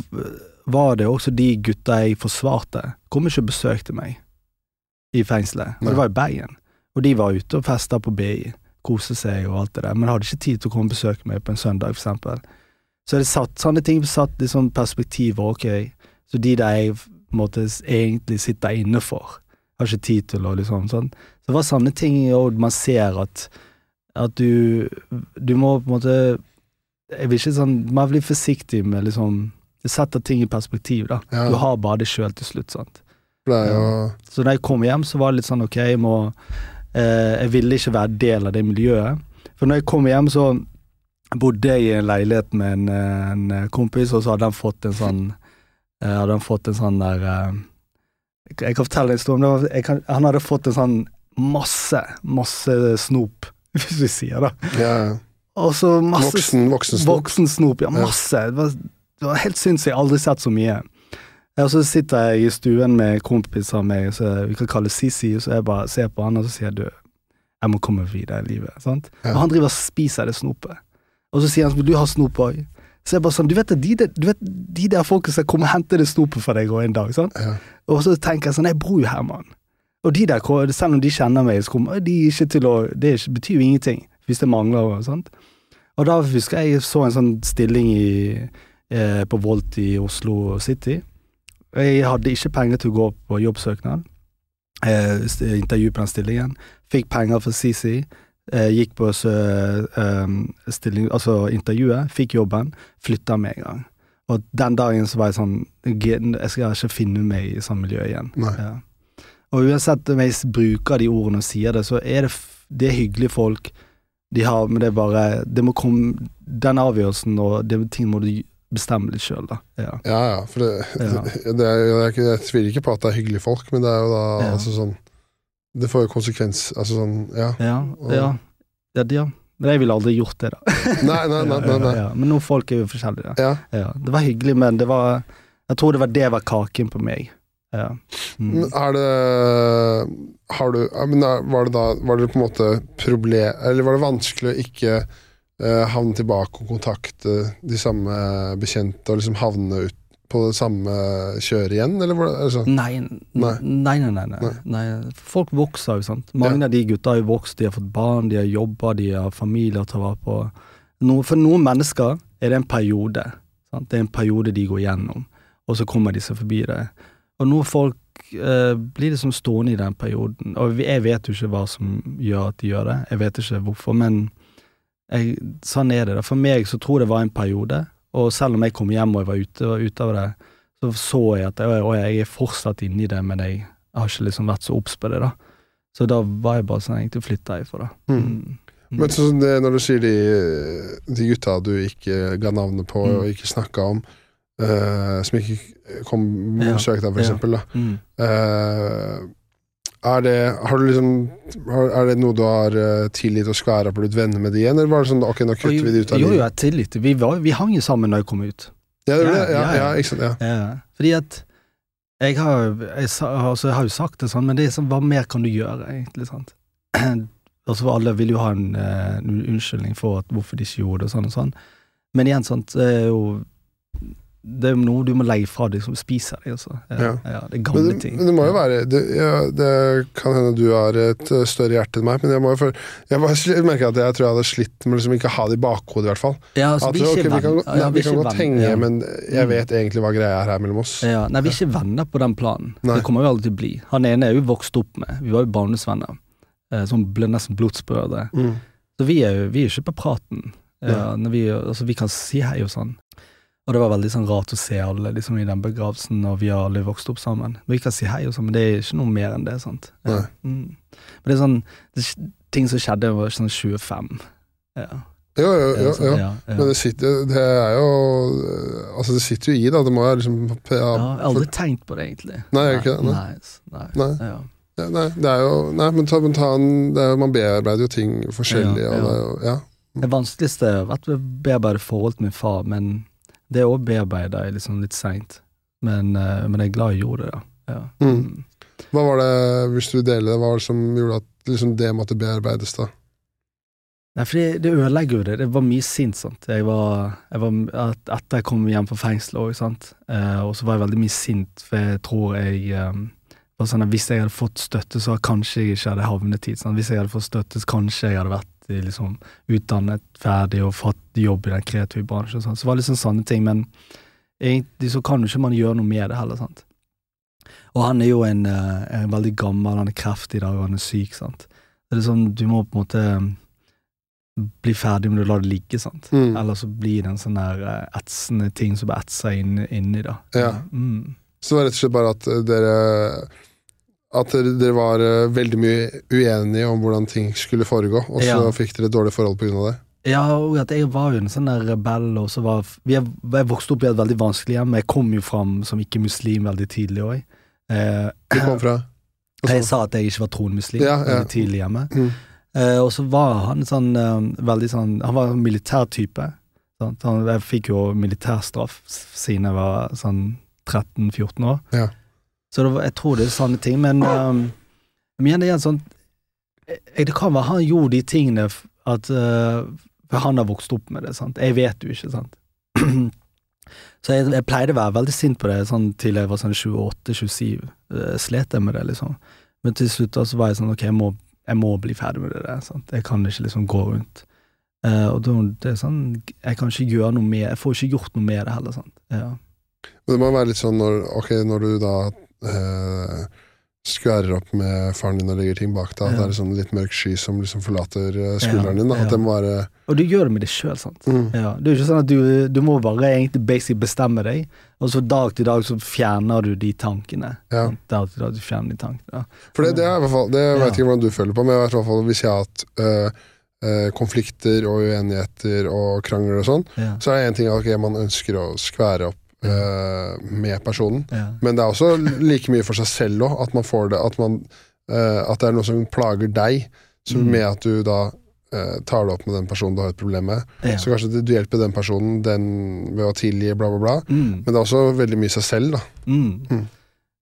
var det også de gutta jeg forsvarte, kom ikke og besøkte meg i fengselet. Og det var i Bergen. Og de var ute og festa på BI, kose seg og alt det der, men hadde ikke tid til å komme og besøke meg på en søndag, for eksempel. Så det satt, sånne ting satt i sånn perspektiv, ok, så de der jeg måte egentlig sitter inne for, har ikke tid til å liksom sånn. Så det var sånne ting og man ser at, at du, du må på en måte, jeg vil ikke sånn, man blir forsiktig med liksom, setter ting i perspektiv da. Ja. Du har bare det selv til slutt, sant. For det er Så da jeg kom hjem, så var det litt sånn ok, jeg må eh, Jeg ville ikke være del av det miljøet. For når jeg kom hjem, så bodde jeg i en leilighet med en, eh, en kompis, og så hadde han fått en sånn eh, Hadde han fått en sånn der eh, Jeg kan fortelle deg fortelle en historie om det. var- kan, han hadde fått en sånn masse, masse snop, hvis vi sier det. ja, ja. Og så masse Voksen, voksen snop. Voksen snop, ja. Masse. Det var, det var helt sinnssykt. Jeg har aldri sett så mye. Og så sitter jeg i stuen med kompiser av meg, så vi kan kalle Sisi, så jeg bare ser på han og så sier jeg, du, jeg må komme videre i livet. Sant? Ja. Og han driver og spiser det snopet. Og så sier han du ha snop òg? Så jeg bare sånn, du vet, de, du vet de der folka som kommer og henter det snopet for deg også en dag, sant? Ja. Og så tenker jeg sånn, jeg bor jo her, mann. Og de der, selv om de kjenner meg, så kommer de ikke til å Det betyr jo ingenting hvis det mangler og sånt. Og da husker jeg jeg så en sånn stilling i, eh, på Volt i Oslo City. Jeg hadde ikke penger til å gå på jobbsøknad. Eh, intervju på den stillingen. Fikk penger fra CC. Eh, gikk på så, eh, stilling, altså intervjuet, fikk jobben, flytta med en gang. Og den dagen så var jeg sånn jeg skal ikke finne meg i sånt miljø igjen. Nei. Ja. Og uansett om jeg bruker de ordene og sier det, så er det, det er hyggelige folk. De har, men det er bare Det må komme Den avgjørelsen og det ting må du bestemme litt sjøl, da. Ja. Ja, ja, for det, Ja. det er, ikke, jeg tviler ikke på at det er hyggelige folk, men det er jo da Ja. altså sånn Det får jo konsekvens Altså sånn, ja. Ja, ja. ja, ja. Men jeg ville aldri gjort det, da. Nei, nei, nei. nei, nei. Men noen folk er jo forskjellige. Ja. Ja. Det var hyggelig, men det var Jeg tror det var det var kaken på meg. Ja. Mm. er det har du Var det da Var det på en måte problem Eller var det vanskelig å ikke eh, havne tilbake og kontakte de samme bekjente og liksom havne ut på det samme kjøret igjen, eller var det altså, Nei, Nei. nei, nei, nei, nei. Folk vokser jo, sant. Mange Ja. av de gutta har jo vokst, de har fått barn, de har jobba, de har familie å ta vare på. No, for noen mennesker er det en periode. Sant? Det er en periode de går gjennom, og så kommer de seg forbi det. Og noen folk eh, blir liksom stående i den perioden, og jeg vet jo ikke hva som gjør at de gjør det, jeg vet ikke hvorfor, men jeg, sånn er det. da. For meg så tror jeg det var en periode, og selv om jeg kom hjem og jeg var ute, var ute av det, så så jeg at jeg, jeg er fortsatt inni det, men jeg har ikke liksom vært så obs på det, da. Så da var jeg bare sånn, egentlig flytta jeg for det. Mm. Mm. Men sånn det, når du sier de, de gutta du ikke ga navnet på Mm. og ikke snakka om, eh, som ikke kom besøkte deg, for ja. eksempel, da. Mm. Uh, er det, har du liksom, har, er det noe du har uh, tilgitt og skværa på blitt venner med de igjen, eller var det sånn ok, nå kutter vi de ut av Jo, jo, jeg tillit. Vi, var, vi hang jo sammen da jeg kom ut. Ja, det, ja, Ja, ja, ikke sant, ja. Fordi at jeg har, jeg, altså jeg har jo sagt det sånn, men det er sånn, hva mer kan du gjøre, egentlig, sant? altså, alle vil jo ha en, en unnskyldning for at hvorfor de ikke gjorde det, og sånn og sånn. Men igjen, sant, det er jo det er noe du må leie fra deg som spiser deg, altså. Ja, Ja. det er Men, gamle det- ting. men det må jo være det, ja, det kan hende du har et uh, større hjerte enn meg, men jeg må jo jeg merker at jeg tror jeg hadde slitt med liksom ikke ha det i bakhodet, i hvert fall. Ja, altså, At, vi okay, vi kan, nei, vi vi kan godt henge, men jeg Mm. vet egentlig hva greia er her mellom oss. Ja, nei, vi er ikke venner på den planen. Nei. Det kommer vi aldri til å bli. Han ene er jo vokst opp med, vi var jo barndomsvenner, eh, som ble nesten blodsbrødre. Mm. Så vi er jo vi er ikke på praten. Ja, vi, altså, vi kan si hei og sånn. Og det var veldig sånn rart å se alle liksom, i den begravelsen, og vi har alle vokst opp sammen. Vi kan si hei og sånn, men det er ikke noe mer enn det. sant? Ja. Mm. Men det er sånn det, er ting som skjedde, var sånn 25. Ja. Jo, jo, Ja, sånn, jo. ja, ja. Men det sitter Det er jo Altså, det sitter jo i, da. Det må jo liksom ja, Ja, jeg har aldri tenkt på det, egentlig. Nei, ikke det, nei. Nei, s- nei. Nei. Ja. ja, nei, det er jo Nei, men ta, men ta en er, Man bearbeider jo ting forskjellig, Ja, ja. det er jo Ja. Det vanskeligste har vært å bearbeide forholdet til min far, men det òg bearbeida liksom litt seint. Men, eh, men jeg er glad jeg gjorde det. Ja. Mm. Hva var det, hvis du deler det, hva var det som gjorde at liksom, det måtte bearbeides, da? Nei, for det, det ødelegger jo det. Det var mye sint, sant. Jeg var, jeg var Etter jeg kom hjem fra fengselet òg, sant, eh, og så var jeg veldig mye sint, for jeg tror jeg eh, var sånn at Hvis jeg hadde fått støtte, så kanskje jeg ikke hadde havnet hit. Sant? Hvis jeg hadde fått støtte, så kanskje jeg hadde vært eh, liksom, utdannet, ferdig og fått jobb i den kreative bransjen. Sant? Så det var liksom sånne ting, men egentlig så kan jo ikke man gjøre noe med det heller. sant? Og han er jo en, eh, en veldig gammel, han er kreftig i dag, og han er syk. sant? Det er sånn, Du må på en måte bli ferdig med å la det ligge, sant. Mm. Eller så blir det en sånn der eh, etsende ting som bare etser inn, inni, da. Ja. Mm. Så det er rett og slett bare at eh, dere At dere, var eh, veldig mye uenige om hvordan ting skulle foregå, og så Ja. fikk dere et dårlig forhold av det. Ja, og at jeg var jo en sånn der rebell, og så var vi er, Jeg vokste opp i et veldig vanskelig hjem, jeg kom jo fram som ikke-muslim veldig tidlig òg. Eh, Du kom fra jeg sa at jeg ikke var tronmuslim muslim Ja, ja. veldig tidlig hjemme. Mm. Eh, og så var han sånn eh, veldig sånn Han var en militærtype. Sant? Han, jeg fikk jo militærstraff siden jeg var sånn 13-14 år. Ja. Så det var, jeg tror det er sånne ting, men um, men igjen, det en sånn eh, Det kan være han gjorde de tingene at uh, For han har vokst opp med det, sant. Jeg vet jo ikke, sant. Så jeg, jeg pleide å være veldig sint på det sånn til jeg var sånn 28-27. Uh, slet jeg med det, liksom. Men til slutt da så var jeg sånn ok, jeg må, jeg må bli ferdig med det der. Sant? Jeg kan ikke liksom gå rundt. Uh, og da, det er sånn, jeg kan ikke gjøre noe med Jeg får ikke gjort noe med det heller. Sant? Ja. Men det må være litt sånn når, ok, når du da eh, skværer opp med faren din og legger ting bak deg, at det er sånn litt mørk sky som liksom forlater eh, skulderen din. Da. At den bare... Og du gjør det med deg sjøl, sant. mm. Ja, det er ikke sånn at du, du må bare egentlig basic bestemme deg, og så dag til dag så fjerner du de tankene. Ja. Dag til dag du fjerner de tankene. For det, det er i hvert fall Det Ja. vet ikke hvordan du føler på, men jeg vet i hvert fall hvis jeg har hatt øh, konflikter og uenigheter og krangler og sånn, Ja. så er det én ting at okay, man ønsker å skvære opp øh, med personen, Ja. men det er også like mye for seg selv òg, at man får det at, man, uh, at det er noe som plager deg, som Mm. med at du da uh, tar det opp med den personen du har et problem med. Ja. Så kanskje du hjelper den personen den ved å tilgi, bla, bla, bla. Mm. Men det er også veldig mye seg selv, da. Mm. Mm.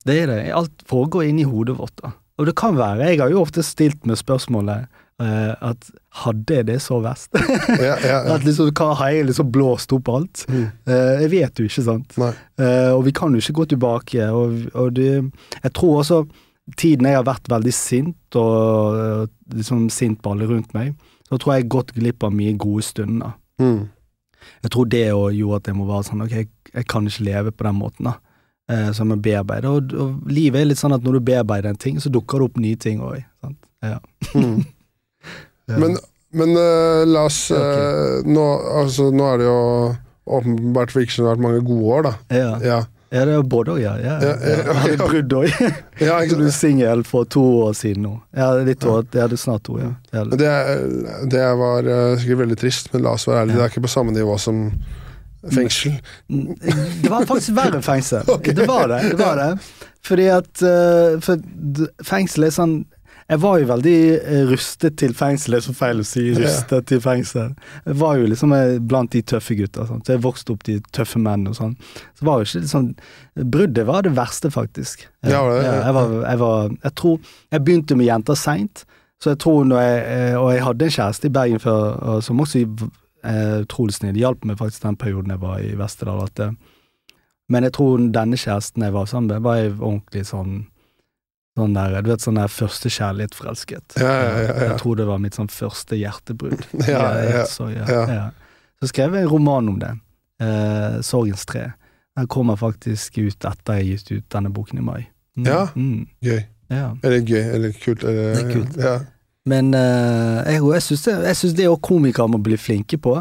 Det er det. Alt foregår inni hodet vårt. da. Og det kan være, jeg har jo ofte stilt med spørsmålet eh, at hadde jeg det så verst? Ja, ja, ja. At liksom, hva, Har jeg liksom blåst opp alt? Mm. Uh, jeg vet jo ikke, sant. Eh, og vi kan jo ikke gå tilbake. Og, og det, jeg tror også tiden jeg har vært veldig sint, og eh, liksom sint på alle rundt meg, så tror jeg jeg har gått glipp av mye gode stunder. Mm. Jeg tror det òg gjorde at jeg må være sånn Ok, jeg, jeg kan ikke leve på den måten, da. Uh, så jeg må bearbeide. Og, og livet er litt sånn at når du bearbeider en ting, så dukker det opp nye ting òg. Ja. Mm. Men, men uh, la oss Ok. eh, nå, altså, nå er det jo åpenbart for det har vært mange gode år, da. ja. Ja, ja det er både òg, ja. ja, Ja, ja. hadde ja. brudd òg. ja du er singel for to år siden nå. Ja, litt år, ja, det er snart to, ja. det, det var eh, sikkert veldig trist, men la oss være ærlige, det er ikke på samme nivå som fengsel. Det var faktisk verre fengsel. okay. Det var det. det var det. Fordi at For fengsel er sånn Jeg var jo veldig eh, rustet til fengsel, det er så feil å si. Rustet til fengsel. Jeg var jo liksom eh, blant de tøffe gutta. Så jeg vokste opp de tøffe menn og sånn. Så var jo ikke sånn Bruddet var det verste, faktisk. Ja, det, det? jeg, var, jeg var Jeg tror Jeg begynte med jenter seint. Så jeg tror når jeg, eh, Og jeg hadde en kjæreste i Bergen før, og som også utrolig snill. Hjalp meg faktisk den perioden jeg var i Vesterdal. At, men jeg tror denne kjæresten jeg var sammen med, var jeg ordentlig sånn Sånn der, du vet sånn der første kjærlighet-forelsket. Ja, ja, ja. Jeg tror det var mitt sånn første hjertebrudd. Så, ja, ja. ja. så skrev jeg en roman om det. Eh, 'Sorgens tre'. Den kommer faktisk ut etter jeg har gitt ut denne boken i mai. Mm, Ja. Mm, Gøy. ja. det gøy, eller kult. Er Det er kult. Ja. Men eh, jeg, jeg syns det, jeg det også komikere må bli flinke på.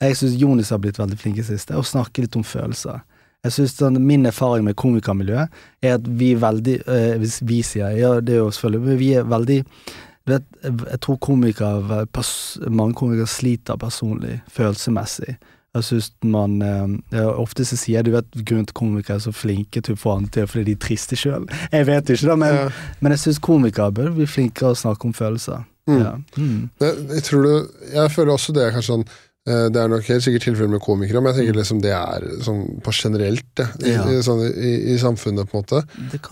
Jeg syns Jonis har blitt veldig flink i siste, å snakke litt om følelser. Jeg synes sånn, Min erfaring med komikermiljøet er at vi er veldig øh, Hvis vi sier ja, det er jo selvfølgelig, men vi er veldig vet, jeg, tror komikere, mange komikere sliter personlig, følelsesmessig. Jeg synes man øh, Ofte så sier du vet grunnen til komikere er så flinke til å få andre til fordi de er triste sjøl. Jeg vet ikke, da, men, Ja. men jeg syns komikere bør bli flinkere å snakke om følelser. Mm. Ja. Mm. Jeg, jeg tror du Jeg føler også det er kanskje sånn det er nok helt sikkert tilfeller med komikere, men jeg tenker liksom det er sånn på generelt det, i, Ja. sånn, i, i samfunnet, på en måte.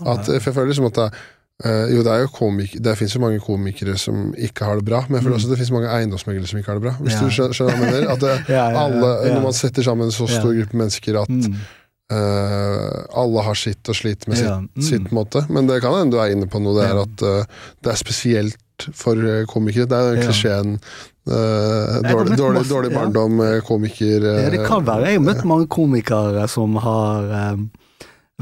At, for jeg føler liksom at det, er, eh, jo, det er jo komik Det finnes jo mange komikere som ikke har det bra, men jeg føler Mm. også det finnes mange eiendomsmeglere som ikke har det bra. Hvis Ja. du skjønner, hva jeg mener? At det, Ja, ja, alle. Når man setter sammen en så stor gruppe mennesker at Mm. eh, alle har sitt og sliter med sitt, mm. sitt måte. Men det kan hende du er inne på noe, det er at eh, det er spesielt for eh, komikere. Det er den klisjeen eh, dårlig, dårlig, dårlig barndom, ja. komiker Ja, det kan være. Jeg har møtt eh, mange komikere som har eh,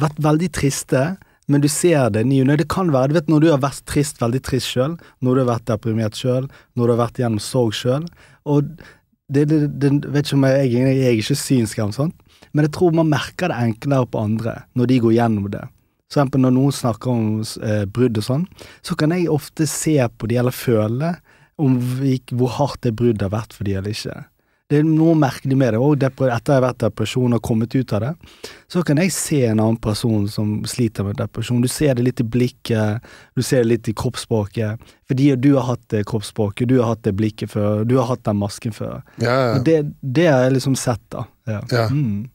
vært veldig triste, men du ser det nye. Det kan være, du vet når du har vært trist, veldig trist sjøl, når du har vært deprimert sjøl, når du har vært gjennom sorg sjøl, og det, det, det, vet ikke om jeg, jeg, jeg er ikke synsk eller sånt, men jeg tror man merker det enklere på andre når de går gjennom det. For eksempel når noen snakker om eh, brudd og sånn, så kan jeg ofte se på de eller føle om hvor hardt det bruddet har vært for de eller ikke. Det er noe merkelig med det. Og etter etter jeg har vært depresjon og kommet ut av det, så kan jeg se en annen person som sliter med depresjon. Du ser det litt i blikket, du ser det litt i kroppsspråket. Fordi du har hatt det kroppsspråket, du har hatt det blikket før, du har hatt den masken før. Ja, ja. Det, det har jeg liksom sett, da. Ja. Ja. Mm.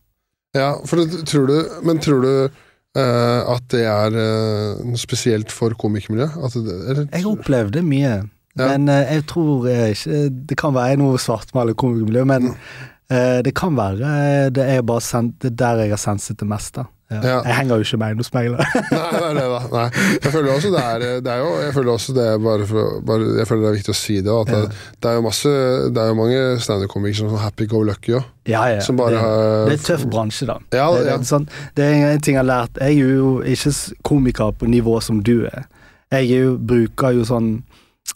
ja, for det, tror du Men tror du uh, at det er uh, spesielt for komikermiljøet? At? Jeg opplevde mye, Ja. men uh, jeg tror eh, ikke Det kan være noe svartmale komikermiljø, men uh, det kan være eh, det er bare sen, det er der jeg har senset det meste. Ja. Ja. Jeg henger jo ikke med eiendomsmegler. Nei, er. Nei. Jeg føler også det er, det er jo Jeg føler også det er bare for bare, Jeg føler det er viktig å si det. At det, det er jo masse Det er jo mange standup-komikere som er sånn happy go lucky òg. Ja, ja. Som bare det, det er tøff bransje, da. Ja, det, det, sånn, det er en ting jeg har lært. Jeg er jo ikke komiker på nivå som du er. Jeg er jo, bruker jo sånn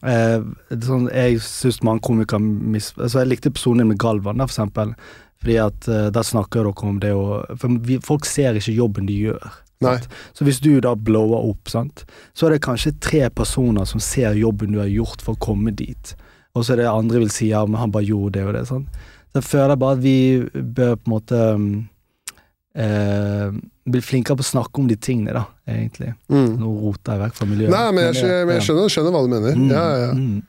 eh, sånn, Jeg syns mange komikere mis... Altså, jeg likte episoden med Galvan, da, for eksempel. Fordi at eh, der snakker dere om det å For vi, folk ser ikke jobben de gjør. Så hvis du da blower opp, sant, så er det kanskje tre personer som ser jobben du har gjort for å komme dit. Og så er det andre vil si ja, men han bare gjorde det og det. Sant? Så jeg føler bare at vi bør på en måte um, eh, blir flinkere på å snakke om de tingene, da, egentlig. Mm. Nå roter jeg vekk fra miljøet. Nei, men jeg, skjønner, men jeg skjønner, skjønner hva du mener. Mm, Ja, ja, mm.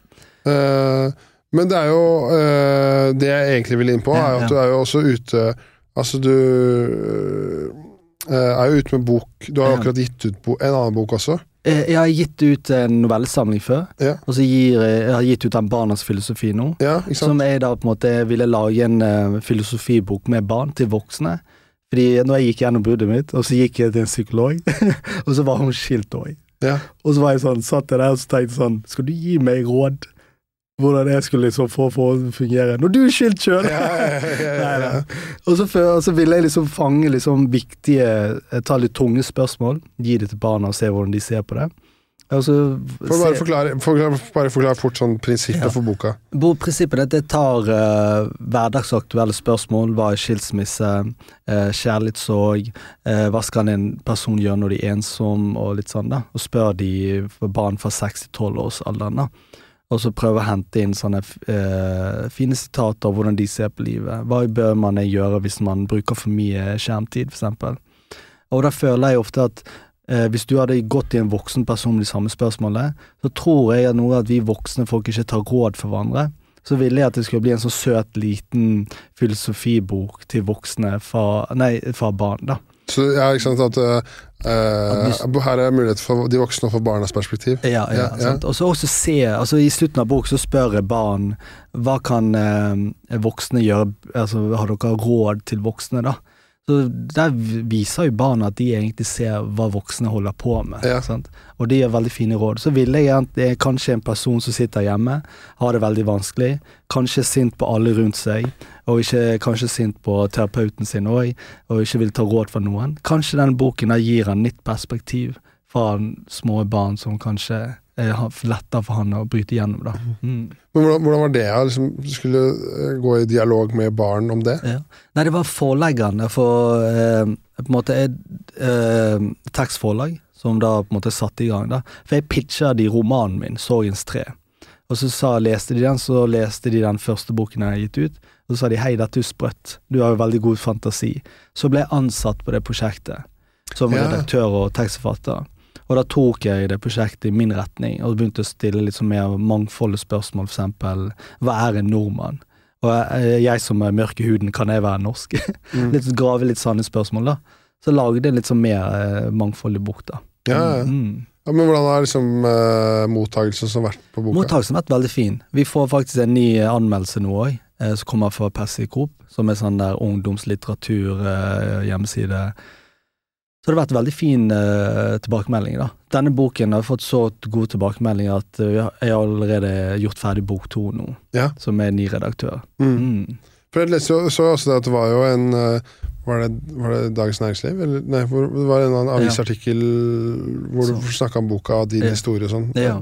Uh, men det er jo uh, Det jeg egentlig vil inn på, Ja, er jo at du er jo også ute Altså, du uh, er jo ute med bok Du har akkurat gitt ut bo, en annen bok også. Jeg har gitt ut en novellesamling før, Ja. og så gir jeg, jeg har gitt ut en Barnas filosofi nå. Ja? Som jeg da på en måte ville lage en uh, filosofibok med barn til voksne. Fordi når jeg gikk gjennom bruddet mitt, og så gikk jeg til en psykolog, og så var hun skilt òg. Ja. Og så var jeg sånn, satt jeg der og så tenkte sånn Skal du gi meg råd? Hvordan jeg skulle liksom få forholdet til å fungere? Når du er skilt sjøl! Ja, ja, og så ville jeg liksom fange liksom viktige eh, Ta litt tunge spørsmål, gi det til barna og se hvordan de ser på det. Og så For bare forklare, for, bare forklare fort sånn prinsippet Ja. for boka. Bo- Prinsippet er at det tar uh, hverdagsaktuelle spørsmål. Hva er skilsmisse? Uh, kjærlighetssorg? Uh, hva skal en person gjøre når de er ensom? Og litt sånn da. Og spør de barn fra 6 til 12 års alderen. da. Og så prøve å hente inn sånne uh, fine sitater av hvordan de ser på livet. Hva bør man gjøre hvis man bruker for mye skjermtid, eksempel. Og da føler jeg ofte at eh, hvis du hadde gått i en voksen person med de samme spørsmålene, så tror jeg at noe at vi voksne folk ikke tar råd for hverandre. Så ville jeg at det skulle bli en så søt, liten filosofibok til voksne fra, nei, fra barn, da. Så ja, ikke sant at uh, At Her er mulighet for de voksne å få barnas perspektiv. Ja, ja, Ja, ja. Og så også se, altså I slutten av bok så spør jeg barn hva kan uh, voksne gjøre, altså har dere råd til voksne, da? Så Der viser jo barna at de egentlig ser hva voksne holder på med. Ja. Sant? Og de gir veldig fine råd. Så ville jeg at det er kanskje en person som sitter hjemme, har det veldig vanskelig, kanskje sint på alle rundt seg, og ikke kanskje sint på terapeuten sin òg, og ikke vil ta råd fra noen. Kanskje denne boken der gir en nytt perspektiv fra små barn som kanskje lettere for han å bryte gjennom. da. Mm. Men hvordan, hvordan var det å liksom, skulle uh, gå i dialog med barn om det? Ja. Nei, det var forleggerne for eh, på en måte eh, tekstforlag som da på en måte satte i gang. da. For jeg pitcha de romanen min, 'Sorgens tre'. Og så sa, leste de den, så leste de den første boken jeg har gitt ut. Og så sa de 'hei, dette er sprøtt, du har jo veldig god fantasi'. Så ble jeg ansatt på det prosjektet, som Ja. redaktør og tekstforfatter. Og da tok jeg det prosjektet i min retning, og begynte å stille litt sånn mer mangfoldige spørsmål, eksempel hva er en nordmann? Og jeg, jeg som er mørk i huden, kan jeg være norsk? Mm. litt grave litt sanne spørsmål, da. Så lagde jeg litt sånn mer eh, mangfoldig bok, da. Ja, ja. Mm. Ja, men hvordan har liksom eh, mottagelsen som har vært på boka? Mottakelsen har vært veldig fin. Vi får faktisk en ny anmeldelse nå òg, eh, som kommer fra Pessikop, som er sånn der ungdomslitteratur-hjemmeside. Så det har vært veldig fin uh, tilbakemelding, da. Denne boken har fått så gode tilbakemeldinger at uh, jeg har allerede gjort ferdig bok to nå, Ja. som er ny redaktør. Mm. Mm. For jeg leste jo, så også det at det var jo en uh, var, det, var det Dagens Næringsliv? Eller, nei, hvor, det var en avisartikkel hvor du Så- snakka om boka og din Ja. historie og sånn. Ja.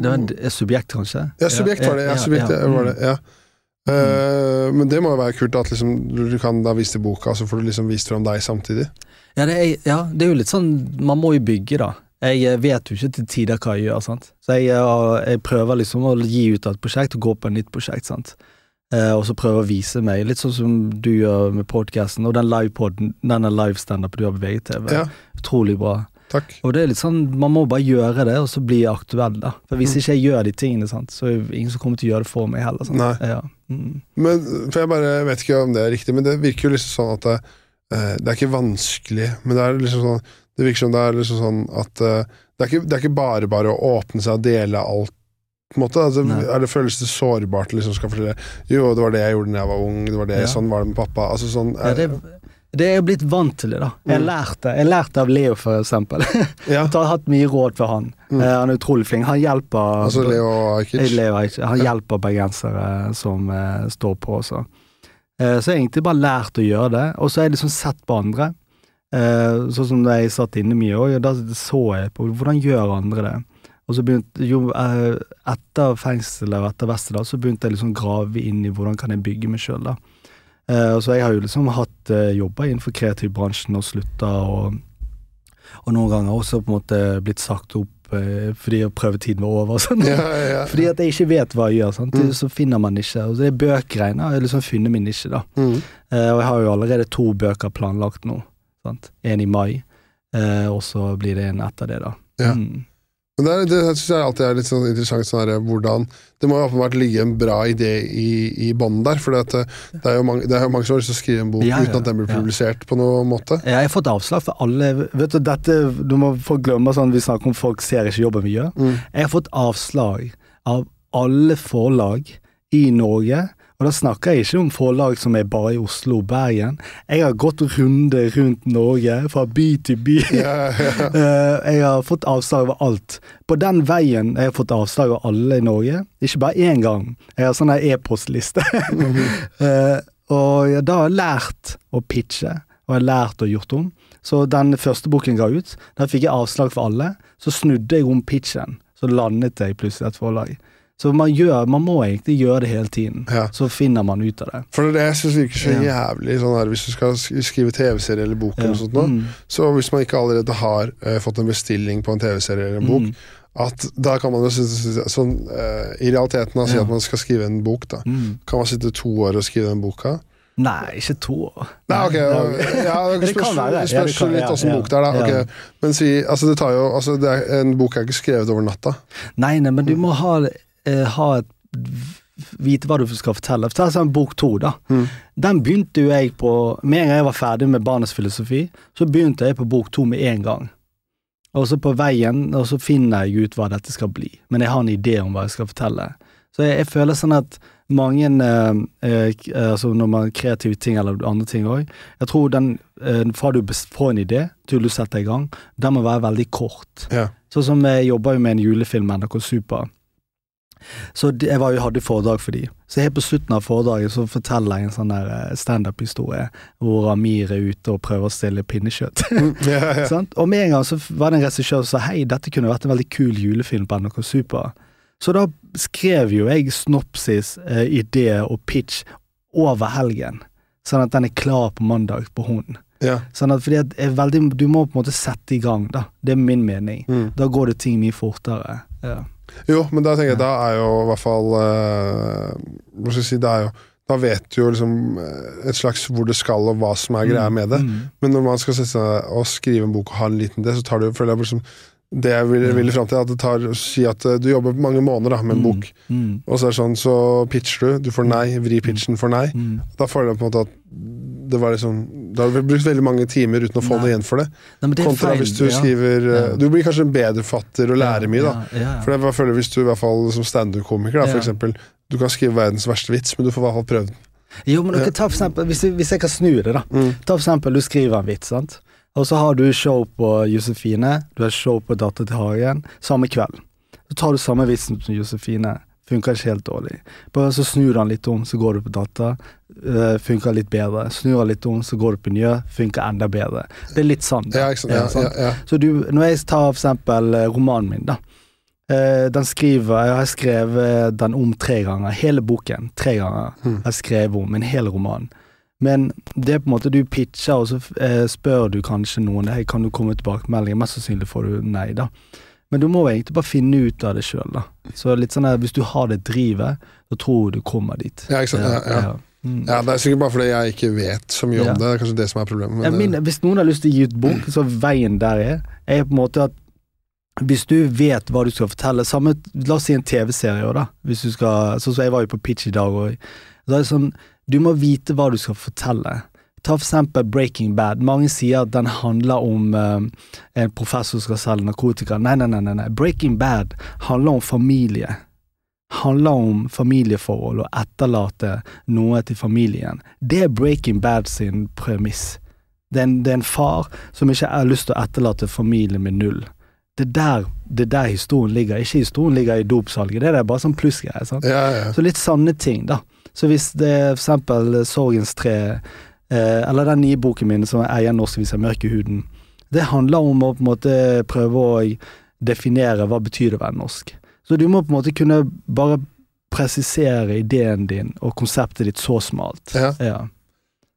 Det var en et subjekt, kanskje? Ja, subjekt var det. Ja, subjekt var det, ja. Mm. men det må jo være kult at liksom, du kan da vise til boka, så får du liksom vist fram deg samtidig. Ja det, er, ja, det er jo litt sånn Man må jo bygge, da. Jeg eh, vet jo ikke til tider hva jeg gjør, sant. Så jeg, eh, jeg prøver liksom å gi ut et prosjekt og gå på et nytt prosjekt, sant. Eh, og så prøve å vise meg, litt sånn som du gjør med podkasten, og den livepoden, denne livestandupen du har på VGTV. Ja, Utrolig bra. takk. Og det er litt sånn, man må bare gjøre det, og så bli aktuell, da. For hvis Mm. ikke jeg gjør de tingene, sant, så er det ingen som kommer til å gjøre det for meg heller. Sant? Nei. Ja. Mm. Men, for jeg bare vet ikke om det er riktig, men det virker jo liksom sånn at det, det er ikke vanskelig, men det er liksom sånn Det virker som det er liksom sånn at eh, det, er ikke, det er ikke bare bare å åpne seg og dele alt. På en måte, altså, er det Føles det sårbart liksom skal fortelle Jo, det var det jeg gjorde da jeg var ung, det var det, Ja. sånn var det med pappa. Altså sånn Ja, det, det er jeg blitt vant til det, da. Jeg har Mm. lært det. Jeg lærte av Leo, for eksempel. ja. Jeg har hatt mye råd fra han. Mm. Eh, han er utrolig flink. Han hjelper Altså Leo Ajkic. Han hjelper bergensere som eh, står på også. Eh, så jeg har egentlig bare lært å gjøre det, og så har jeg liksom sett på andre. Eh, sånn som da jeg satt inne mye òg, da så jeg på hvordan gjør andre det. Og så begynte jo eh, Etter fengselet og etter Westerdal så begynte jeg liksom grave inn i hvordan kan jeg bygge meg sjøl, så jeg har jo liksom hatt jobber innenfor kreativbransjen og slutta, og, og noen ganger også på en måte blitt sagt opp fordi prøvetiden var over sånn. Ja, ja, ja. Fordi at jeg ikke vet hva jeg gjør, sant? Mm. så finner man ikke. Og det er bøkgreiene jeg har liksom funnet min nisje, da. Mm. Eh, og jeg har jo allerede to bøker planlagt nå. Sant? En i mai, eh, og så blir det en etter det, da. Ja. Mm. Men det, er- det synes jeg alltid er litt sånn interessant sånn her, hvordan Det må jo åpenbart ligge en bra idé i, i bånn der, for det, det er jo mange, det er jo mange som har lyst til å skrive en bok Ja, ja, uten at den blir ja. publisert på noen måte. Jeg har fått avslag for alle Vet du, dette Du må få glemme sånn vi snakker om folk ser ikke jobben vi gjør. Mm. Jeg har fått avslag av alle forlag i Norge. Og da snakker jeg ikke om forlag som er bare i Oslo og Bergen. Jeg har gått runde rundt Norge, fra by til by. Yeah. Eh, jeg har fått avslag over alt. På den veien jeg har fått avslag over alle i Norge. Ikke bare én gang. Jeg har sånn e-postliste. Eh, og da har jeg lært å pitche, og jeg har lært å gjort om. Så den første boken ga ut, da fikk jeg avslag for alle. Så snudde jeg om pitchen, så landet jeg plutselig et forlag. Så man, gjør, man må egentlig gjøre det hele tiden. Ja. Så finner man ut av det. For det jeg synes virker så Ja. jævlig sånn her, Hvis du skal skrive TV-serie eller bok, eller sånt Mm. så hvis man ikke allerede har uh, fått en bestilling på en TV-serie eller en bok, Mm. at da kan man jo sitte sånn, uh, I realiteten si Ja. at man skal skrive en bok, da. Mm. Kan man sitte to år og skrive den boka? Nei, ikke to år. Nei, ok, ja, det spørs. Ja, spørs kan- litt åssen ja, bok det er, da. Okay. Men si, altså det tar jo altså det er, En bok er ikke skrevet over natta. Nei, nei, men du må ha, eh, ha et Vite hva du skal fortelle. Ta sånn bok to, da. Mm. Den begynte jo jeg på Med en gang jeg var ferdig med Barnets filosofi, så begynte jeg på bok to med en gang. Og så på veien, og så finner jeg ut hva dette skal bli. Men jeg har en idé om hva jeg skal fortelle. Så jeg, jeg føler sånn at mange eh, eh, Altså når man kreative ting eller andre ting òg Jeg tror den eh, fra du får en idé til du setter i gang, den må være veldig kort. Ja. Sånn som jeg jobber jo med en julefilm med NRK Super. Så jeg var hadde foredrag for dem. Så helt på slutten av foredraget så forteller jeg en sånn der eh, standup-historie hvor Amir er ute og prøver å stille pinnekjøtt. Ja, ja. Og med en gang så var det en regissør som sa hei, dette kunne vært en veldig kul julefilm på NRK Super. Så da skrev jo jeg snopsis, eh, idé og pitch over helgen, sånn at den er klar på mandag på hånden. ja. Sånn at fordi at veldig, Du må på en måte sette i gang, da. Det er min mening. Mm. Da går det ting mye fortere. Ja. Jo, men da tenker jeg da er jo i hvert fall eh, Hva skal jeg si, det er jo Da vet du jo liksom eh, et slags hvor det skal, og hva som er greia med det. Mm. Men når man skal sette seg og skrive en bok og ha en liten del så tar det føler jeg liksom Det jeg vil, vil fram til, at det tar Si at eh, du jobber mange måneder da, med en bok, Mm. og så er det sånn, så pitcher du, du får nei, vri pitchen for nei. Mm. Da føler jeg på en måte at det var liksom Da har du brukt veldig mange timer uten å få Nei. noe igjen for det. Nei, men det Kontra feil. hvis du Ja. skriver eh, Ja. Du blir kanskje en bedre fatter og lærer mye, da. For jeg føler Hvis du i hvert fall som standup-komiker, for eksempel Du kan skrive verdens verste vits, men du får i hvert fall prøvd den. Jo, men okay, ta for eksempel, hvis, hvis jeg kan snu det, da. Mm. Ta for eksempel, du skriver en vits, sant. Og så har du show på Josefine, du har show på Datter til Hagen, samme kveld. Så tar du samme vitsen som Josefine, funker ikke helt dårlig. Bare så snur han litt om, så går du på data. Uh, funker litt bedre. Snur den litt om, så går du på Njø, funker enda bedre. Det er litt sånn. Ja? Ja, ja. Så du, når jeg tar for eksempel eh, romanen min, da. Uh, den skriver Jeg har skrevet den om tre ganger. Hele boken. Tre ganger Jeg har skrevet om en hel roman. Men det er på en måte du pitcher, og så eh, spør du kanskje noen hey, kan du komme med tilbakemeldinger. Mest sannsynlig får du nei, da. Men du må egentlig bare finne ut av det sjøl. Så litt sånn at hvis du har det drivet, så tror du du kommer dit. Ja, ikke sant? Ja, ja. Mm. ja, Det er sikkert bare fordi jeg ikke vet så mye Ja. om det. Det er kanskje det som er problemet. Men, Ja, min, eh, hvis noen har lyst til å gi ut bok, så veien der er, er på en måte at hvis du vet hva du skal fortelle, samme, la oss si en TV-serie òg, da, hvis du skal, sånn som jeg var jo på pitch i dag òg. sånn, du må vite hva du skal fortelle. Ta for eksempel Breaking Bad, mange sier at den handler om uh, en professor som skal selge narkotika, nei, nei, nei, nei, Breaking Bad handler om familie. Handler om familieforhold og etterlate noe til familien. Det er Breaking Bad sin premiss. Det er, en, det er en far som ikke har lyst til å etterlate familien med null. Det er der, det er der historien ligger. Ikke historien ligger i dopsalget, det er bare sånn plussgreier. ja, ja. Så litt sanne ting, da. Så hvis det er for eksempel Sorgens tre, eller den nye boken min som eier norsk viser jeg mørker huden, det handler om å på en måte prøve å definere hva betyr det å være norsk. Så du må på en måte kunne bare presisere ideen din og konseptet ditt så smalt. Ja. Ja.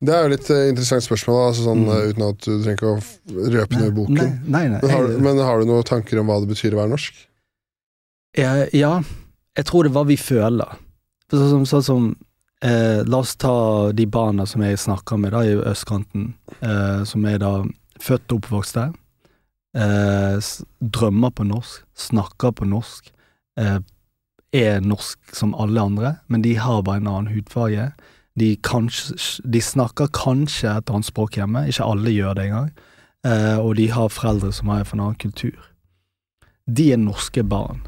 Det er jo litt eh, interessant spørsmål, altså sånn, Mm. eh, uten at du trenger ikke å røpe noe i boken. Nei, nei, nei. Men, har, jeg- men har du noen tanker om hva det betyr å være norsk? Ja, jeg tror det er hva vi føler. Sånn som, sånn som eh, La oss ta de barna som jeg snakker med da i østkanten, eh, som er da født og oppvokst der. eh, drømmer på norsk, snakker på norsk, eh, er norsk som alle andre, men de har bare en annen hudfarge. De, kanskje, de snakker kanskje et annet språk hjemme, ikke alle gjør det engang, eh, og de har foreldre som har en annen kultur. De er norske barn,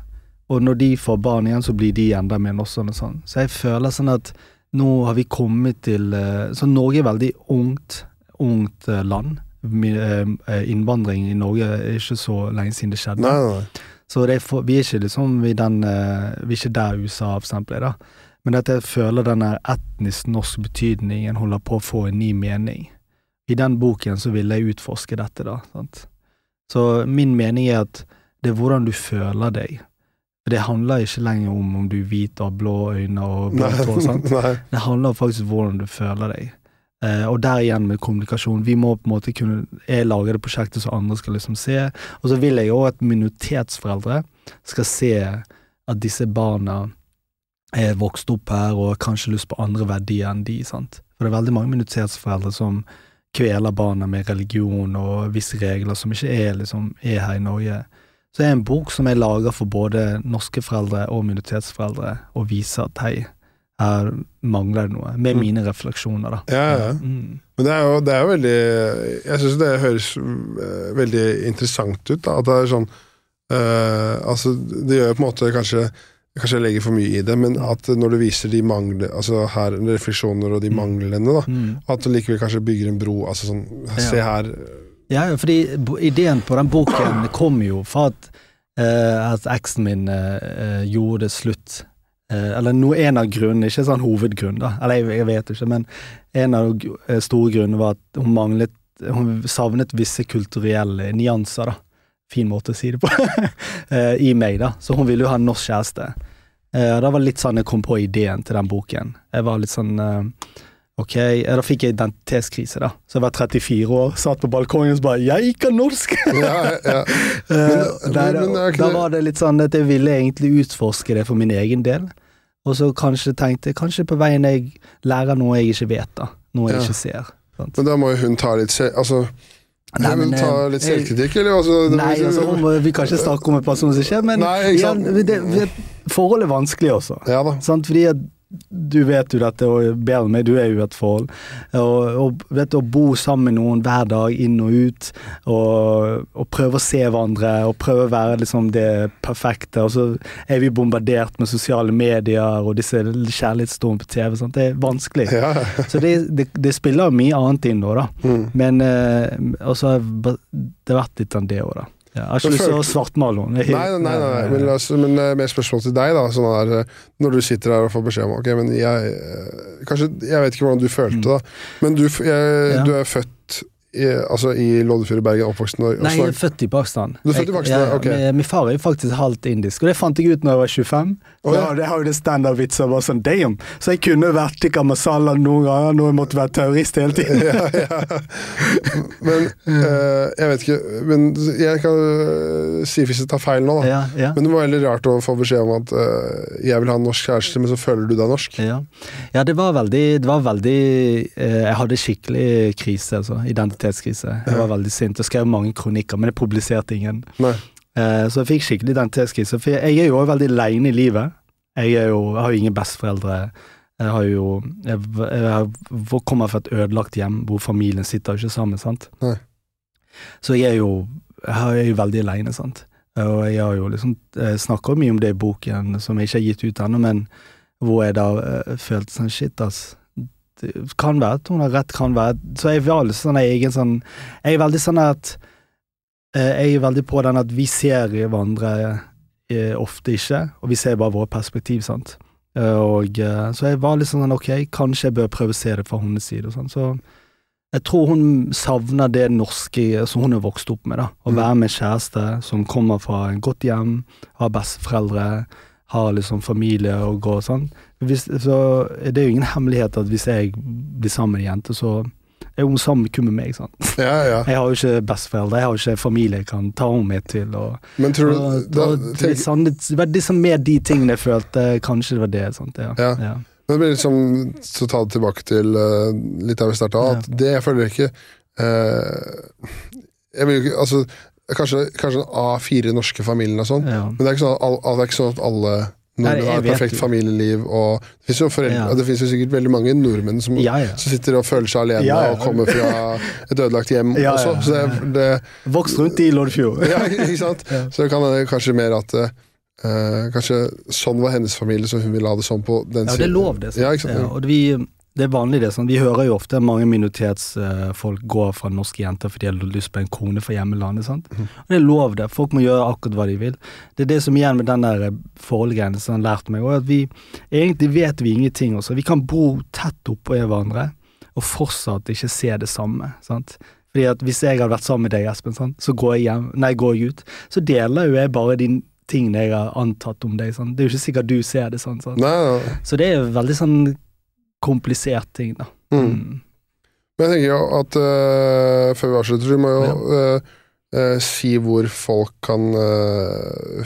og når de får barn igjen, så blir de enda mer norske. Sånn. Så jeg føler sånn at nå har vi kommet til eh, Så Norge er veldig ungt, ungt eh, land. Eh, Innvandring i Norge er ikke så lenge siden det skjedde. Nei, nei. Så er for, vi er ikke liksom i den Vi er ikke der USA for eksempel er, da. Men at jeg føler denne etnisk norsk betydningen holder på å få en ny mening. I den boken så ville jeg utforske dette, da. Sant? Så min mening er at det er hvordan du føler deg. Det handler ikke lenger om om du er hvit og har blå øyne og blått hår. sant? Det handler faktisk om hvordan du føler deg. Uh, og der igjen med kommunikasjon. Vi må på en måte kunne Jeg lager det prosjektet så andre skal liksom se. Og så vil jeg òg at minoritetsforeldre skal se at disse barna er vokst opp her og har kanskje lyst på andre verdier enn de. sant? For det er veldig mange minoritetsforeldre som kveler barna med religion og visse regler som ikke er, liksom, er her i Norge. Så det er en bok som jeg lager for både norske foreldre og minoritetsforeldre, og viser at hei, her mangler det noe, med Mm. mine refleksjoner, da. Ja, ja. Mm. Men det er jo, det er jo veldig Jeg syns det høres øh, veldig interessant ut. Da, at det er sånn øh, Altså, det gjør jo på en måte kanskje Kanskje jeg legger for mye i det, men at når du viser de mangler, altså her, refleksjoner og de Mm. manglene, da, Mm. at du likevel kanskje bygger en bro. Altså sånn Se her. Ja, fordi ideen på den boken kom jo fra at, uh, at eksen min eh, gjorde det slutt. Eller no, en av grunnene, ikke sånn hovedgrunn, da. Eller jeg, jeg vet ikke, men en av store grunnene var at hun manglet Hun savnet visse kulturelle nyanser, da. Fin måte å si det på. I meg, da. Så hun ville jo ha en norsk kjæreste. Eh, da var det litt sånn jeg kom på ideen til den boken. Jeg var litt sånn eh, Ok, da fikk jeg identitetskrise, da. Så jeg var 34 år, satt på balkongen og bare 'Jeg kan norsk!' Ja, ja. Eh, Men- der, men da var det litt sånn at jeg ville egentlig utforske det for min egen del. Og så kanskje tenkte jeg kanskje på veien jeg lærer noe jeg ikke vet, da. Noe jeg Ja. ikke ser. Sant? Men da må jo hun ta litt selv, Altså, Nei, men, ta eh, litt selvkritikk, eller? Altså, Nei, altså, hun, må- vi kan ikke snakke om en person som skjer, men Nei, igjen, det, forholdet er vanskelig også. Ja da. Sant? Fordi at du vet jo dette, bedre enn meg, du er jo i et forhold. Og, og vet du, å bo sammen med noen hver dag, inn og ut, og, og prøve å se hverandre, og prøve å være liksom det perfekte, og så er vi bombardert med sosiale medier og disse kjærlighetsstormene på TV. Sant? Det er vanskelig. Ja. Så det, det, det spiller mye annet inn nå, da. Mm. Men eh, også det har vært litt sånn det òg, da. Ja, jeg har ikke lyst til å svartmale henne. Nei, nei, nei, nei. Men, altså, men eh, mer spørsmål til deg, da. Sånn der, eh, når du sitter her og får beskjed om Ok, men jeg eh, Kanskje Jeg vet ikke hvordan du følte det, da, men du, jeg, du er født i, altså i Loddefjord i Bergen, oppvokst i Norge. Nei, jeg er født i Pakistan. Du er født i Jeg- ja, ok. min, min far er jo faktisk halvt indisk, og det fant jeg ut når jeg var 25. Oh, ja. ja, det har jo det standardvitser bare sånn damn! Så jeg kunne vært i Kamasala noen ganger nå har jeg måttet være terrorist hele tiden. ja, ja. Men eh, jeg vet ikke Men jeg kan eh, si hvis jeg tar feil nå, da. Ja, ja. Men det var veldig rart å få beskjed om at eh, jeg vil ha en norsk kjæreste, men så føler du deg norsk. Ja. ja, det var veldig, det var veldig eh, Jeg hadde skikkelig krise, altså. Identitetskrise. Jeg var veldig sint og skrev mange kronikker, men jeg publiserte ingen. Nei. Eh, så jeg fikk skikkelig identitetskrise. For jeg, jeg er jo også veldig aleine i livet. Jeg, jo, jeg har jo ingen besteforeldre. Jeg har jo Jeg, jeg kommer fra et ødelagt hjem hvor familien sitter jo ikke sammen, sant. Nei. Så jeg er jo Jeg er jo veldig aleine, sant. Og jeg har jo liksom Jeg snakker mye om det i boken, som jeg ikke har gitt ut ennå, men hvor jeg da uh, følte sånn Shit, ass. Kan være at hun har rett, kan være Så jeg var litt sånn egen sånn Jeg er veldig sånn at eh, Jeg er veldig på den at vi ser hverandre eh, ofte ikke, og vi ser bare vårt perspektiv, sant. Eh, Og Så jeg var litt sånn ok, kanskje jeg bør prøve å se det fra hennes side, og sånn. Så jeg tror hun savner det norske som hun er vokst opp med, da. Å Mm. være med kjæreste som kommer fra et godt hjem, har besteforeldre, har liksom familie og går og sånn. Hvis, så er det jo ingen hemmelighet at hvis jeg blir sammen med en jente, så er hun sammen kun med meg, sant. Ja, ja. Jeg har jo ikke besteforeldre, jeg har jo ikke familie jeg kan ta henne med til. Og, Men tror du og, da, og det, tenk, sånn, det var liksom mer de tingene jeg følte, kanskje det var det. Sant? Ja. Ja. Ja. Men det blir liksom, så ta det tilbake til uh, litt der vi starta, at det jeg føler ikke uh, Jeg vil jo ikke Altså, kanskje, kanskje en A4 norske familien og sånn. Men det er ikke sånn at, all, det er ikke sånn at alle Nei, nordmenn har vet perfekt familieliv. Og det finnes jo, Ja. jo sikkert veldig mange nordmenn som, Ja, ja. som sitter og føler seg alene og kommer fra et ødelagt hjem også. Så det, det, Vokst rundt i Lordfjord. ja, ikke sant? Så det kan hende kanskje mer at uh, Kanskje sånn var hennes familie, så hun ville ha det sånn på den Ja, det er lov, det. Ja, og vi, det er vanlig, det. Sånn. Vi hører jo ofte mange minoritetsfolk gå fra norske jenter fordi de har lyst på en kone fra hjemmelandet. Sant? Mm. Og det er lov, det. Folk må gjøre akkurat hva de vil. Det er det som igjen med den der eh, forholdgreiene som har lært meg, og at vi egentlig vet vi ingenting også. Vi kan bo tett oppå hverandre og fortsatt ikke se det samme. Sant? Fordi at Hvis jeg hadde vært sammen med deg, Espen, sant? så går jeg hjem, nei, går jeg ut, så deler jo jeg bare de tingene jeg har antatt om deg. Sånn. Det er jo ikke sikkert du ser det sånn. sånn. Så det er veldig sånn komplisert ting, da. Mm. Mm. Men jeg tenker jo at uh, før vi avslutter, du må jo uh, uh, si hvor folk kan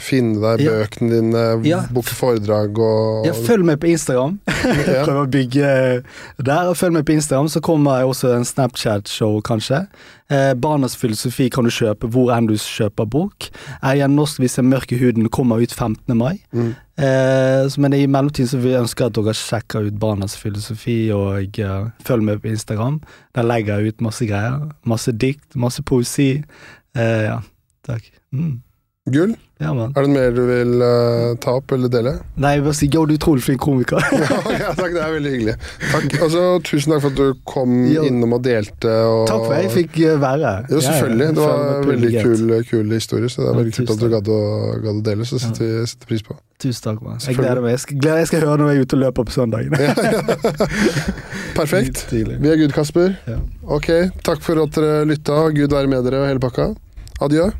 finne deg, Ja. bøkene dine, Ja. booke foredrag og Ja, følg meg på Instagram. Prøv å bygge der. Følg meg på Instagram, så kommer jeg også en Snapchat-show, kanskje. Eh, Barnas filosofi kan du kjøpe hvor enn du kjøper bok. Er norsk hvis jeg mørk i huden, kommer ut 15. mai. Mm. Eh, men i mellomtiden så vil jeg ønske at dere sjekker ut Barnas filosofi, og eh, følg med på Instagram. Der legger jeg ut masse greier. Masse dikt, masse poesi. Eh, ja, takk. Mm. Gull. Ja, man. Er det mer du vil uh, ta opp eller dele? Nei, bare si yo, du er utrolig flink komiker. ja, takk, det er veldig hyggelig. Takk. Altså, tusen takk for at du kom Jo. innom og delte. Og, Takk for at jeg fikk eh, være her. Jo, selvfølgelig. Det var en veldig kul, kul historie, så det er Ja, veldig kult at du gadd å, gadd å dele. Så setter vi setter pris på. Tusen takk, man. Jeg gleder meg. Jeg skal, gleder, jeg skal høre når jeg er ute og løper på søndagen. Perfekt. Vi er Gud, Kasper. Ja. Ok, takk for at dere lytta. Gud være med dere og hele pakka. Adjø.